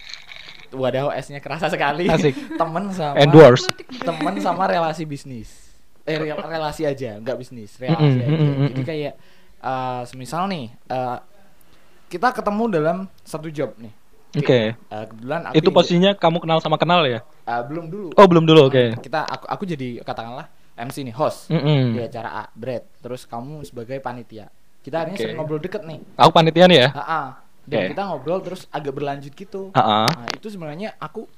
wadah OS-nya kerasa sekali. Asik. temen sama Endorse. temen sama relasi bisnis. Eh rel- relasi aja, nggak bisnis, relasi Mm-mm, aja. mm-mm, Jadi kayak eh, semisal nih eh, kita ketemu dalam satu job nih. Oke. Eh, kebetulan aku Itu ini- posisinya kamu kenal sama kenal ya? eh, belum dulu. Oh, belum dulu, oke. Kita aku aku jadi katakanlah MC nih, host Mm-mm. di acara A, Brad. Terus kamu sebagai panitia. Kita akhirnya Oke. sering ngobrol deket nih. Aku panitia nih ya? Ha-ha. Dan Oke. kita ngobrol terus agak berlanjut gitu. Heeh. Nah, itu sebenarnya aku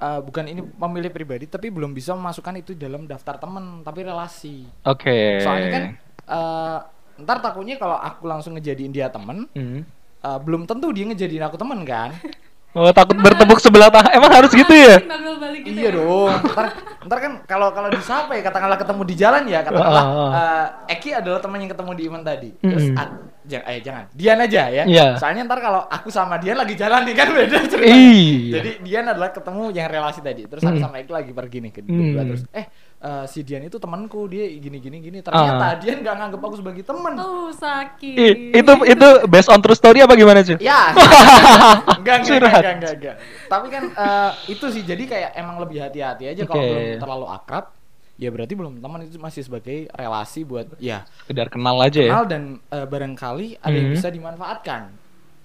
uh, bukan ini memilih pribadi tapi belum bisa memasukkan itu dalam daftar temen tapi relasi. Oke. Soalnya kan uh, ntar takutnya kalau aku langsung ngejadiin dia temen, Hmm. uh, belum tentu dia ngejadiin aku temen kan? Oh, takut bertepuk sebelah tangan. Emang harus gitu ya? gitu iya ya? dong. Ntar, ntar kan kalau kalau disapa ya katakanlah ketemu di jalan ya katakanlah Ah, ah, uh, Eki adalah teman yang ketemu di event tadi. Terus Mm-mm. ah, jangan eh jangan. Dian aja ya. Iya. Soalnya ntar kalau aku sama Dian lagi jalan nih kan beda ceritanya. Iya. Jadi Dian adalah ketemu yang relasi tadi. Terus aku Mm. sama Eki lagi pergi nih ke Mm. terus eh eh, si Dian itu temanku dia gini gini gini ternyata Ah. Dian nggak nganggap aku sebagai teman. oh sakit Ih, itu itu based on true story apa gimana sih? Ya, enggak, enggak, enggak, enggak, enggak. Tapi kan eh, itu sih jadi kayak emang lebih hati-hati aja kalau Oke. belum terlalu akrab. Ya berarti belum teman itu masih sebagai relasi buat ya Sekedar kenal aja ya. kenal dan eh, barangkali ada yang Hmm. bisa dimanfaatkan.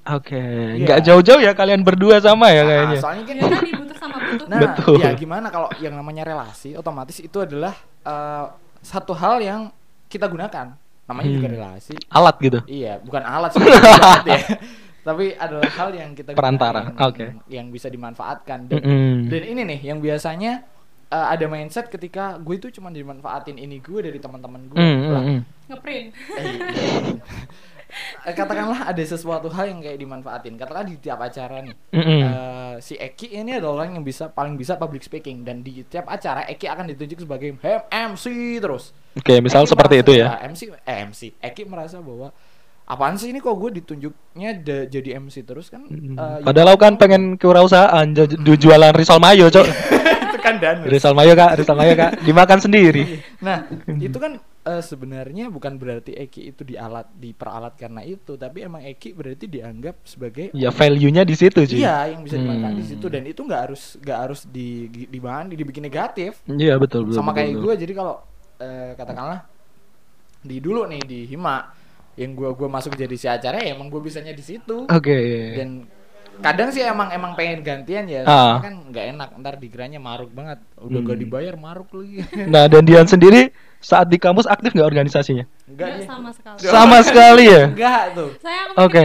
Oke, Iya. nggak jauh-jauh ya kalian berdua sama ya Nah, kayaknya. soalnya kan ternyata dibutuh sama butuh Nah, Betul. ya gimana kalau yang namanya relasi otomatis itu adalah eh, satu hal yang kita gunakan. Namanya juga Hmm. relasi. Alat gitu. Iya, bukan alat sih, alat ya. Tapi adalah hal yang kita Perantara, oke. yang bisa dimanfaatkan. Dan, Mm-mm. dan ini nih yang biasanya eh, ada mindset ketika gue itu cuma dimanfaatin ini gue dari teman-teman gue. Mm, mm, Lah, mm. ngeprint eh, iya. Eh, katakanlah ada sesuatu hal yang kayak dimanfaatin. Katakanlah di tiap acara nih. Mm-mm. Eh, si Eki ini adalah orang yang bisa paling bisa public speaking dan di tiap acara Eki akan ditunjuk sebagai MC terus. Oke, misal Eki seperti merasa- itu ya. MC eh MC Eki merasa bahwa apaan sih ini kok gue ditunjuknya da- jadi MC terus kan Mm. eh, Padahal kan pengen kewirausahaan ju- ju- jualan risol mayo, Cok. itu kan dan risol mayo, Kak, risol mayo, Kak. Dimakan sendiri. nah itu kan eh, sebenarnya bukan berarti Eki itu dialat diperalat karena itu tapi emang Eki berarti dianggap sebagai Ya value-nya di situ, cuy. iya yang bisa dimakan di Hmm. situ dan itu nggak harus nggak harus di di, di dibikin negatif Iya, betul, betul. sama betul, kayak betul. gue jadi kalau eh, katakanlah di dulu nih di Hima yang gue gua masuk jadi si acara ya emang gue bisanya di situ Oke. dan kadang sih emang emang pengen gantian ya Ah. kan nggak enak ntar dikiranya maruk banget udah gak Hmm. dibayar maruk lagi Nah, dan Dian sendiri saat di kampus aktif nggak organisasinya? enggak sama sekali Sama sekali ya? enggak tuh saya Oke.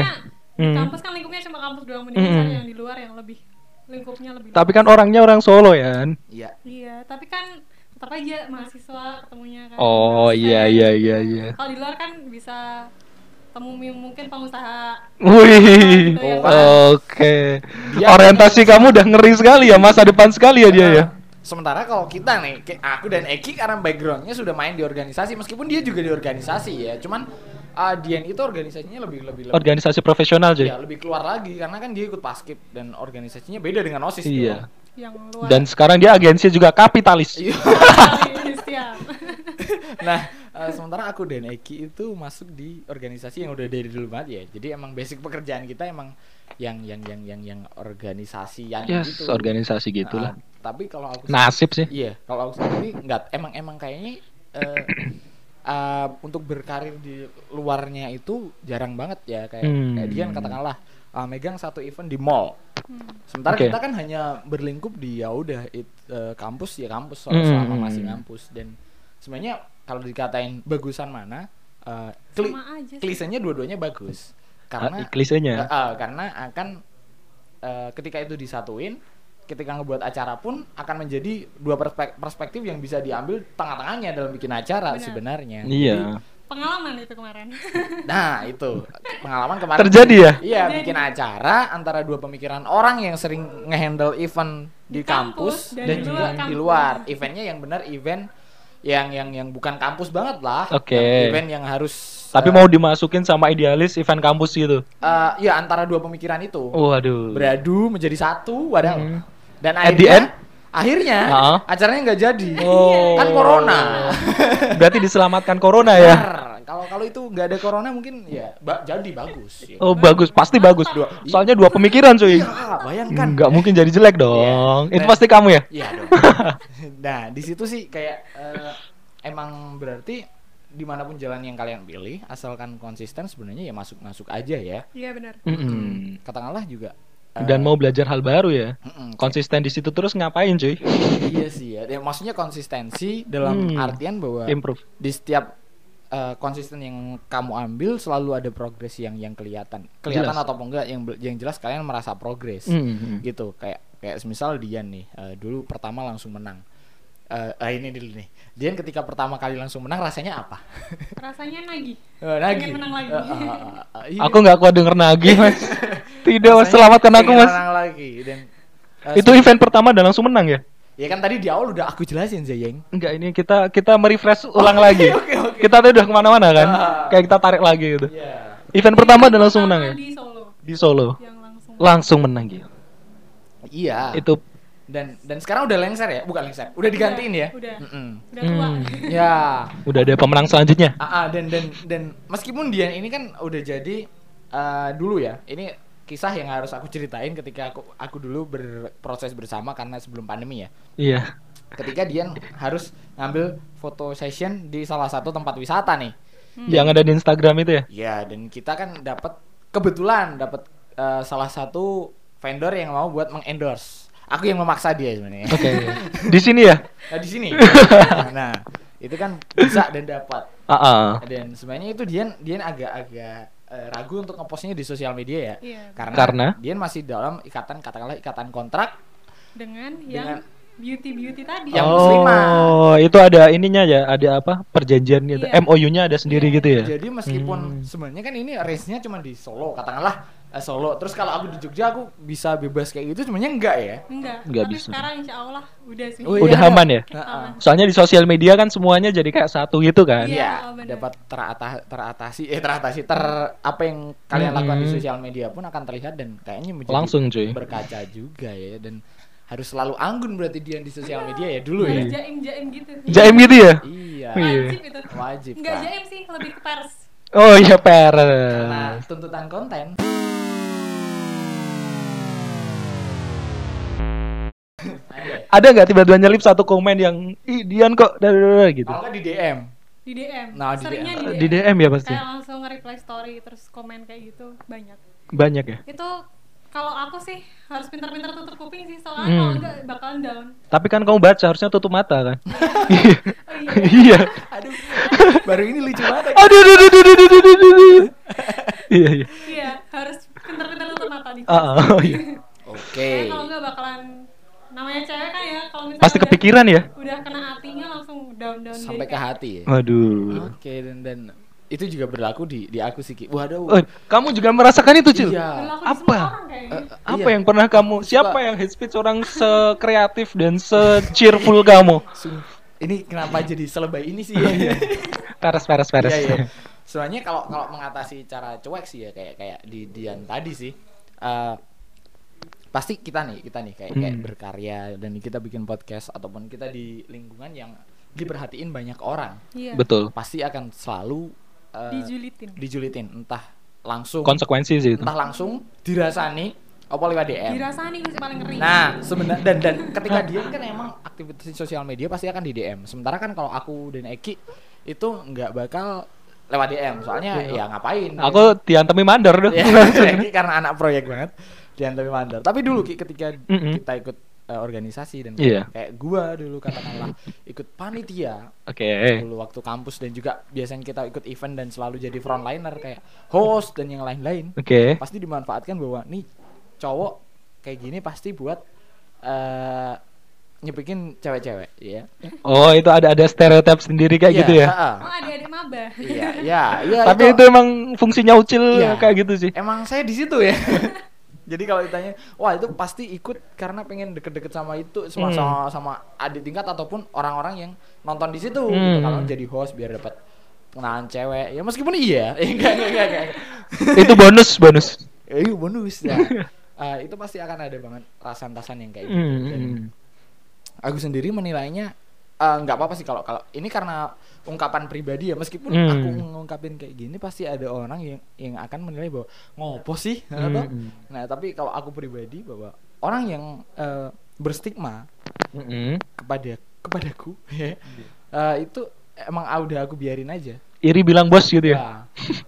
Hmm. kampus kan lingkupnya cuma kampus doang mendingan Hmm. yang di luar yang lebih lingkupnya lebih Tapi luas. kan orangnya orang Solo ya. kan? iya iya tapi kan tetap aja mahasiswa ketemunya kan Oh iya iya iya iya. kalau di luar kan bisa temu mungkin pengusaha Wih. Gitu ya, Oke. Dia- Orientasi kamu udah ngeri sekali ya, masa depan sekali ya dia ya. Sementara kalau kita nih kayak aku dan Eki karena backgroundnya sudah main di organisasi meskipun dia juga di organisasi ya cuman uh, Dian itu organisasinya lebih lebih lebih Organisasi profesional, cuy. ya lebih keluar lagi karena kan dia ikut paskib dan organisasinya beda dengan osis Iya. yang luar Dan sekarang dia agensi juga kapitalis. Iya. siap nah eh, sementara aku dan Eki itu masuk di organisasi yang udah dari dulu banget ya jadi emang basic pekerjaan kita emang yang yang yang yang yang organisasi yang Yes, gitu organisasi gitulah. Ah, tapi kalau aku Nasib sih. iya kalau aku sendiri nggak emang emang kayaknya eh, eh, untuk berkarir di luarnya itu jarang banget ya kayak Hmm. kayak Dian katakanlah ah, megang satu event di mall Hmm. sementara Oke. kita kan hanya berlingkup di ya udah it- eh, kampus ya kampus Hmm. selama masih kampus dan sebenarnya kalau dikatain bagusan mana eh, kli- klisenya dua-duanya bagus karena Ah, klisenya. Eh, karena akan eh, ketika itu disatuin ketika ngebuat acara pun akan menjadi dua perspek- perspektif yang bisa diambil tengah-tengahnya dalam bikin acara Benar. sebenarnya Iya. pengalaman itu kemarin Jadi, nah itu pengalaman kemarin Terjadi ya? Iya, Terjadi. bikin acara antara dua pemikiran orang yang sering ngehandle event di, Di kampus kampus, dan dan, di juga luar di kampus. luar. Eventnya yang benar event yang yang yang bukan kampus banget lah. Oke. Yang Event yang harus Tapi eh, mau dimasukin sama idealis event kampus gitu. eh, ya antara dua pemikiran itu Waduh. beradu menjadi satu, wadah. Hmm. Dan At the akhirnya end? Akhirnya Ah. acaranya nggak jadi. Oh. Kan corona. Berarti diselamatkan corona ya. Kalau kalau itu nggak ada corona mungkin ya ba- jadi bagus. ya. Oh bagus, pasti bagus. Dua- Soalnya dua pemikiran cuy. Iya, bayangkan. Nggak mungkin jadi jelek dong. Iya. Itu Nah. pasti kamu ya. Iya dong. nah di situ sih kayak eh, emang berarti di mana pun jalan yang kalian pilih, asalkan konsisten sebenarnya ya masuk masuk aja ya. iya benar Mm-mm. Katakanlah juga. Dan mau belajar hal baru ya. mm-mm, Konsisten di situ terus ngapain cuy? iya sih ya. Ya, Maksudnya konsistensi dalam Hmm. artian bahwa Improve. di setiap eh, konsisten yang kamu ambil selalu ada progres yang yang kelihatan. Kelihatan Jelas. ataupun enggak yang yang jelas kalian merasa progres. Mm-mm. gitu kayak kayak semisal Dian nih eh, dulu pertama langsung menang Eh ah, ini dulu nih Dian ketika pertama kali langsung menang rasanya apa rasanya nagih Eh, nagih menang lagi. Eh, ah, ah, ah, iya. Aku nggak kuat denger nagih mas. Tidak mas, Rasanya selamatkan aku mas. lagi dan eh, Itu event pertama dan langsung menang ya? ya kan tadi di awal udah aku jelasin Zayeng Enggak, ini kita kita merefresh ulang lagi. oke, oke. Kita tuh udah ke mana-mana kan? Ah. Kayak kita tarik lagi gitu. Iya. Event pertama dan langsung menang ya? di Solo Di Solo. yang langsung Langsung menang gitu. iya Itu dan dan sekarang udah lengser ya bukan lengser udah digantiin ya udah Mm-mm. udah tua Hmm. ya udah ada pemenang selanjutnya. Ah, ah, dan dan dan meskipun Dian ini kan udah jadi eh, dulu ya. Ini kisah yang harus aku ceritain ketika aku aku dulu berproses bersama karena sebelum pandemi ya. Iya. Ketika Dian harus ngambil foto session di salah satu tempat wisata nih. Yang ada di Instagram itu ya? Ya, dan kita kan dapat kebetulan dapat eh, salah satu vendor yang mau buat mengendorse. Aku yang memaksa dia sebenarnya. Oke. Di sini ya? Nah, di sini. nah, itu kan bisa dan dapat. Ah, ah. dan sebenarnya itu Dian Dian agak-agak eh, ragu untuk ngepostnya di sosial media ya Iya. karena, Karena? Dian masih dalam ikatan katakanlah ikatan kontrak dengan Dengan- yang beauty beauty tadi Yang oh, muslimah. itu ada ininya ya, ada apa? Perjanjian gitu. Iya. MOU-nya ada sendiri Iya. gitu ya. jadi meskipun Hmm. sebenarnya kan ini range-nya cuma di Solo katakanlah Solo. Terus kalau aku di Jogja aku bisa bebas kayak gitu sebenarnya enggak ya? enggak Nggak tapi bisa. sekarang insya Allah udah sih Oh, iya. Udah aman ya? Heeh. Soalnya di sosial media kan semuanya jadi kayak satu gitu kan. Iya, Iya, oh, bener. dapat terata- teratasi eh teratasi ter apa yang kalian lakukan di sosial media pun akan terlihat dan kayaknya menjadi Langsung, cuy. berkaca juga ya dan harus selalu anggun berarti dia di sosial media ya dulu harus ya. jaim jaim gitu Jaim gitu ya? Iya. Iya. wajib itu Wajib. enggak jaim sih lebih ke pers Oh iya Karena peres. tuntutan konten. Ada nggak tiba-tiba nyelip satu komen yang ih Dian kok dadadada gitu. Kalau di DM. di DM Nah, di seringnya DM. di DM, Di DM ya pasti. kayak langsung nge-reply story terus komen kayak gitu banyak Banyak ya. itu kalau aku sih harus pintar-pintar tutup kuping sih soalnya Hmm. kalau enggak bakalan down Tapi kan kamu baca harusnya tutup mata kan. oh, iya. Iya. Aduh. Baru ini lucu banget. Aduh aduh aduh aduh aduh aduh, aduh, aduh. Iya iya. iya harus pintar-pintar tutup mata nih Ah, ah, oh, iya. Oke. kalau enggak bakalan namanya cewek kan ya kalau misalnya Pasti udah- kepikiran ya. udah kena hatinya langsung down down Sampai ke hati ya. Waduh. Oke dan dan itu juga berlaku di di aku sih. Waduh. Oh, kamu juga merasakan itu, Cil? Iya. Apa? Eh, Apa iya. yang pernah kamu? Siapa yang head speech orang sekreatif dan se-cheerful kamu? Sung- ini kenapa jadi selebay ini sih? Peres peres peres. Iya, iya. Soalnya kalau kalau mengatasi cara cuek sih ya kayak kayak di Dian tadi sih. eh, pasti kita nih, kita nih kayak kayak Hmm. berkarya dan kita bikin podcast ataupun kita di lingkungan yang diperhatiin banyak orang. iya Betul. Pasti akan selalu eh, dijulitin dijulitin entah langsung Konsekuensi sih itu. entah langsung dirasani apa lewat DM. dirasani sih paling ngeri Nah, sebenarnya dan dan ketika dia kan emang aktivitas di sosial media pasti akan di DM. Sementara kan kalau aku dan Eki itu nggak bakal lewat DM. Soalnya ya ngapain? Iya. Aku diantemi mandor tuh. ya, Eki karena anak proyek banget dia tapi mandor. Tapi dulu Ki ketika Mm-mm. kita ikut eh, organisasi dan Iya. kayak gua dulu katakanlah ikut panitia Oke. dulu waktu kampus dan juga biasanya kita ikut event dan selalu jadi frontliner kayak host dan yang lain-lain Oke. pasti dimanfaatkan bahwa nih cowok kayak gini pasti buat eh nyepikin cewek-cewek ya Oh, itu ada ada stereotip sendiri kayak Iya, gitu ya. oh adik-adik maba iya iya iya Tapi itu emang fungsinya ucil Iya. kayak gitu sih. emang saya di situ ya jadi kalau ditanya wah itu pasti ikut karena pengen deket-deket sama itu sama Hmm. sama, sama adik tingkat ataupun orang-orang yang nonton di situ gitu. Hmm. kalau jadi host biar dapat kenalan cewek ya meskipun iya Eh, enggak enggak enggak, enggak. itu bonus bonus. Eh, bonus ya. Eh, itu pasti akan ada banget rasan-rasan yang kayak gitu. Hmm, Dan hmm. aku sendiri menilainya eh, nggak apa-apa sih kalau kalau ini karena ungkapan pribadi ya meskipun Hmm. aku ngungkapin kayak gini pasti ada orang yang yang akan menilai bahwa ngopo sih Hmm, atau hmm. nah tapi kalau aku pribadi bahwa orang yang eh, berstigma Mm-mm. kepada kepadaku ya eh, itu emang ah, udah aku biarin aja Iri bilang bos gitu ya. ya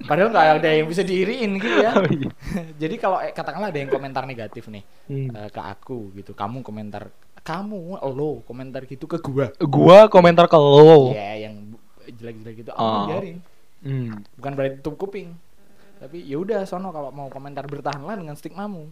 padahal nggak ada yang bisa diiriin gitu ya Oh, iya. jadi kalau katakanlah ada yang komentar negatif nih Hmm. eh, ke aku gitu kamu komentar kamu lo komentar gitu ke gua Gua komentar ke lo. ya yang jelek-jelek gitu aku Oh. biarin Hmm. bukan berarti tutup kuping tapi ya udah sono kalau mau komentar bertahanlah dengan stigmamu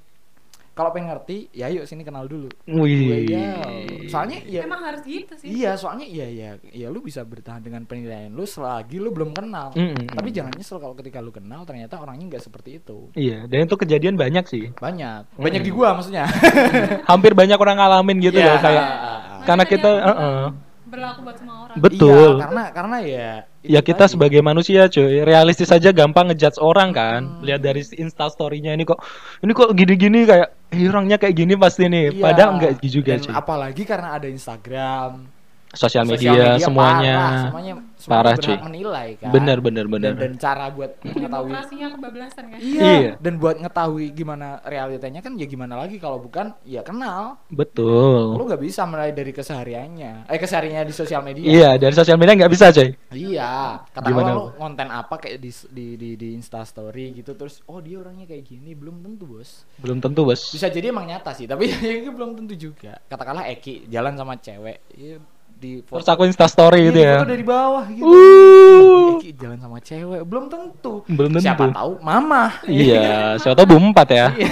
kalau pengen ngerti ya yuk sini kenal dulu Wih. Iya. soalnya ya emang harus gitu sih iya soalnya iya ya ya lu bisa bertahan dengan penilaian lu selagi lu belum kenal Mm-mm. tapi jangan nyesel kalau ketika lu kenal ternyata orangnya nggak seperti itu Iya, dan itu kejadian banyak sih. banyak banyak di gua maksudnya Hampir banyak orang ngalamin gitu Iya. loh kayak Makanya karena kita uh-uh. berlaku buat semua orang betul. Iya, karena karena ya ya kita tadi. sebagai manusia cuy realistis aja gampang ngejudge orang kan Hmm. lihat dari insta story-nya ini kok ini kok gini-gini kayak "Ih, orangnya kayak gini pasti nih Iya. padahal enggak juga Dan cuy apalagi karena ada Instagram sosial sosial media, semuanya. parah, semuanya semuanya Parah, cuy. menilai kan? Bener bener dan, bener. dan cara buat mengetahui kebablasan kan? Iya, Iya. dan buat ngetahui gimana realitanya kan ya gimana lagi kalau bukan ya kenal. Lu betul nggak bisa mulai dari kesehariannya. Eh kesehariannya di sosial media. Iya dari sosial media nggak bisa cuy Iya, Gimana, katakanlah lu? konten apa kayak di di di, di Insta Story gitu terus oh dia orangnya kayak gini belum tentu bos. belum tentu bos. Bisa jadi emang nyata sih, tapi itu belum tentu juga. Katakanlah Eki jalan sama cewek, ya, di terus aku insta story Iya, gitu ya foto dari bawah gitu. Uh. Eki jalan sama cewek, belum tentu. Belum tentu. Siapa tahu mama. iya siapa tahu bu empat ya Iya.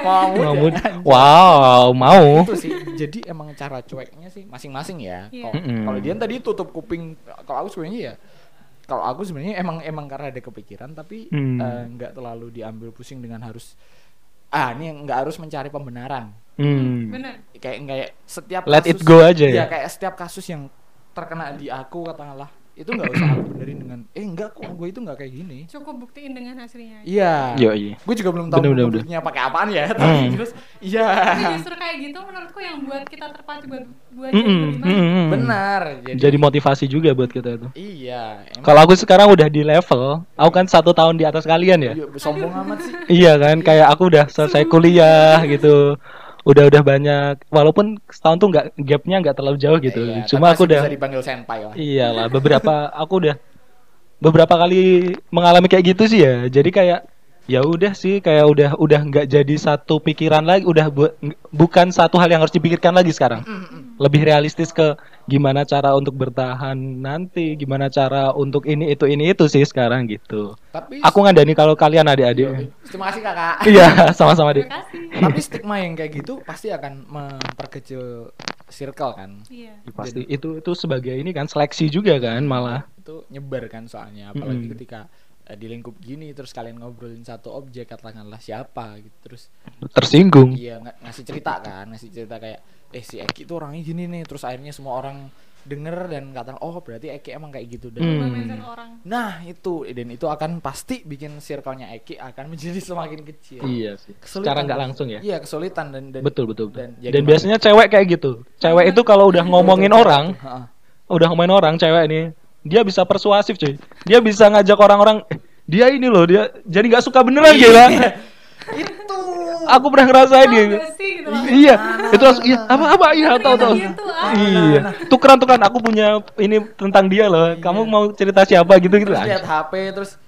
mau Mau wow mau Itu sih. Jadi emang cara cueknya sih masing-masing ya. Iya. Kalau Mm-mm. kalau dia tadi tutup kuping, kalau aku sebenarnya ya kalau aku sebenarnya emang emang karena ada kepikiran tapi Hmm. eh, nggak terlalu diambil pusing dengan harus ah ini nggak harus mencari pembenaran Hmm. bener kayak kayak setiap Let it kasus- go aja Iya, ya? kayak setiap kasus yang terkena di aku katakanlah itu nggak usah aku benerin dengan eh enggak kok gue itu nggak kayak gini cukup buktiin dengan hasilnya iya Yo, iya. gue juga belum tahu Bener, buktinya pakai apaan ya tapi Hmm. terus iya tapi justru kayak gitu menurutku yang buat kita terpacu buat buat jadi Mm-mm, lebih maju. mm-mm. benar jadi, Jadi motivasi juga buat kita itu. iya Kalau aku sekarang udah di level, aku kan satu tahun di atas kalian ya. Iya, sombong amat sih Iya kan, kayak aku udah selesai kuliah gitu. Udah udah banyak, walaupun setahun tuh nggak gapnya nggak terlalu jauh gitu. Iya, Cuma aku udah, bisa dipanggil senpai lah iyalah beberapa aku udah beberapa kali mengalami kayak gitu sih ya. Jadi kayak ya udah sih kayak udah udah nggak jadi satu pikiran lagi, udah bu- bukan satu hal yang harus dipikirkan lagi sekarang. Lebih realistis ke gimana cara untuk bertahan nanti, gimana cara untuk ini itu ini itu sih sekarang gitu. tapi Aku ngandani kalau kalian Iya, adik-adik. terima kasih kakak Iya, sama-sama deh. terima kasih tapi stigma yang kayak gitu pasti akan memperkecil circle kan iya Pasti itu itu sebagai ini kan seleksi juga kan malah. itu nyebar kan soalnya apalagi Mm-mm. ketika eh, di lingkup gini terus kalian ngobrolin satu objek katakanlah siapa gitu terus Tersinggung. iya ng- ngasih cerita kan ngasih cerita kayak eh si Eki tuh orangnya gini nih terus akhirnya semua orang denger dan katakan oh berarti Eki emang kayak gitu dan Hmm. Orang nah itu dan itu akan pasti bikin circle-nya Eki akan menjadi semakin kecil Iya sih. Kesulitan Secara nggak langsung ya. iya kesulitan dan, dan Betul betul. betul. dan Dan, ya gimana? biasanya cewek kayak gitu. Cewek itu kalau udah ngomongin orang, Heeh. udah ngomongin orang cewek ini, dia bisa persuasif cuy. Dia bisa ngajak orang-orang "Eh, dia ini loh dia jadi nggak suka beneran gila. itu Aku pernah ngerasain dia. gitu loh. Iya, itu langsung iya apa apa iya tahu tahu. gitu, ah. Iya, tukeran tukeran aku punya ini tentang dia loh. Kamu mau cerita siapa gitu gitu terus lihat HP terus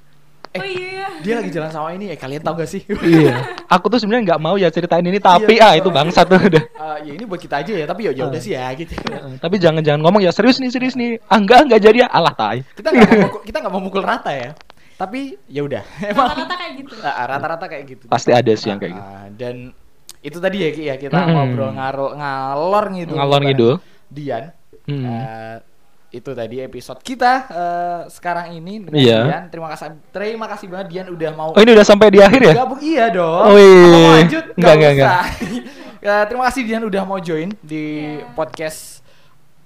oh iya dia lagi jalan sama ini eh kalian tahu gak sih Iya, aku tuh sebenarnya nggak mau ya ceritain ini tapi Iya. ah itu bangsat tuh udah. Eh, ya ini buat kita aja ya tapi ya ya udah sih ya gitu Eh, tapi jangan jangan ngomong ya serius nih serius nih. Ah enggak enggak jadi ya. Alah tai. kita nggak mau mukul, kita nggak mau mukul rata ya tapi ya udah emang rata-rata kayak gitu Ah, rata-rata kayak gitu Pasti ada sih yang kayak gitu. Ah, dan itu tadi ya ya kita Mm-mm. ngobrol ngalor ngalor ngidul Ngalor ngidul. Dian Hmm. Eh, itu tadi episode kita eh, sekarang ini dengan Iya. Dian terima kasih terima kasih banget Dian udah mau Oh ini udah sampai di akhir ya? Gabung iya dong. Oh, iya. Apa mau lanjut? Enggak, enggak, usah. Ya, terima kasih Dian udah mau join di Iya. podcast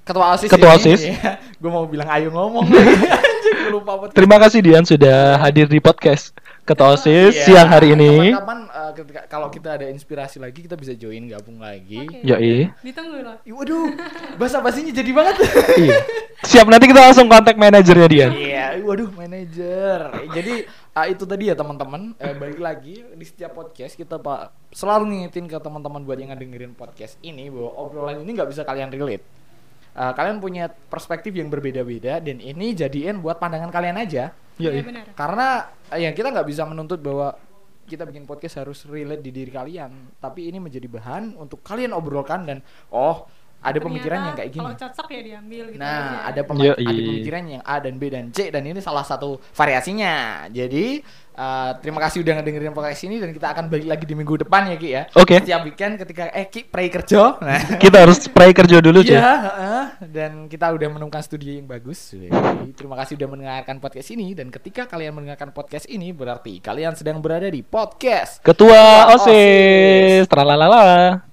Ketua OSIS Ketua. OSIS. gue mau bilang ayo ngomong. Anjing, gue lupa podcast. Terima kasih Dian sudah hadir di podcast Ketua OSIS Iya, siang hari ini. Kapan-kapan eh, ketika kalau kita ada inspirasi lagi kita bisa join gabung lagi. Oke. Yoi. ditunggu loh Waduh, bahasa basinya jadi banget. Iya. Siap nanti kita langsung kontak manajernya Dian. Iya, waduh manajer. Jadi ah, itu tadi ya teman-teman. Eh, balik lagi di setiap podcast kita pak selalu ngingetin ke teman-teman buat yang ngedengerin podcast ini bahwa obrolan ini nggak bisa kalian relate. Ah, kalian punya perspektif yang berbeda-beda dan ini jadiin buat pandangan kalian aja. iya Yoi. benar Karena eh, ya kita nggak bisa menuntut bahwa kita bikin podcast harus relate di diri kalian, tapi ini menjadi bahan untuk kalian obrolkan dan oh ada pemikiran yang kayak gini. kalau cocok ya diambil gitu Nah, aja. ada, pema- Yoi. ada pemikiran yang A dan B dan C dan ini salah satu variasinya. Jadi uh, terima kasih udah ngedengerin podcast ini dan kita akan balik lagi di minggu depan ya Ki ya. Oke. Setiap weekend ketika eh Ki pray kerja. Nah. Kita harus spray kerja dulu Iya, cuy. heeh. dan kita udah menemukan studio yang bagus. Jadi, terima kasih udah mendengarkan podcast ini dan ketika kalian mendengarkan podcast ini berarti kalian sedang berada di podcast Ketua Ketua OSIS. Tralalala.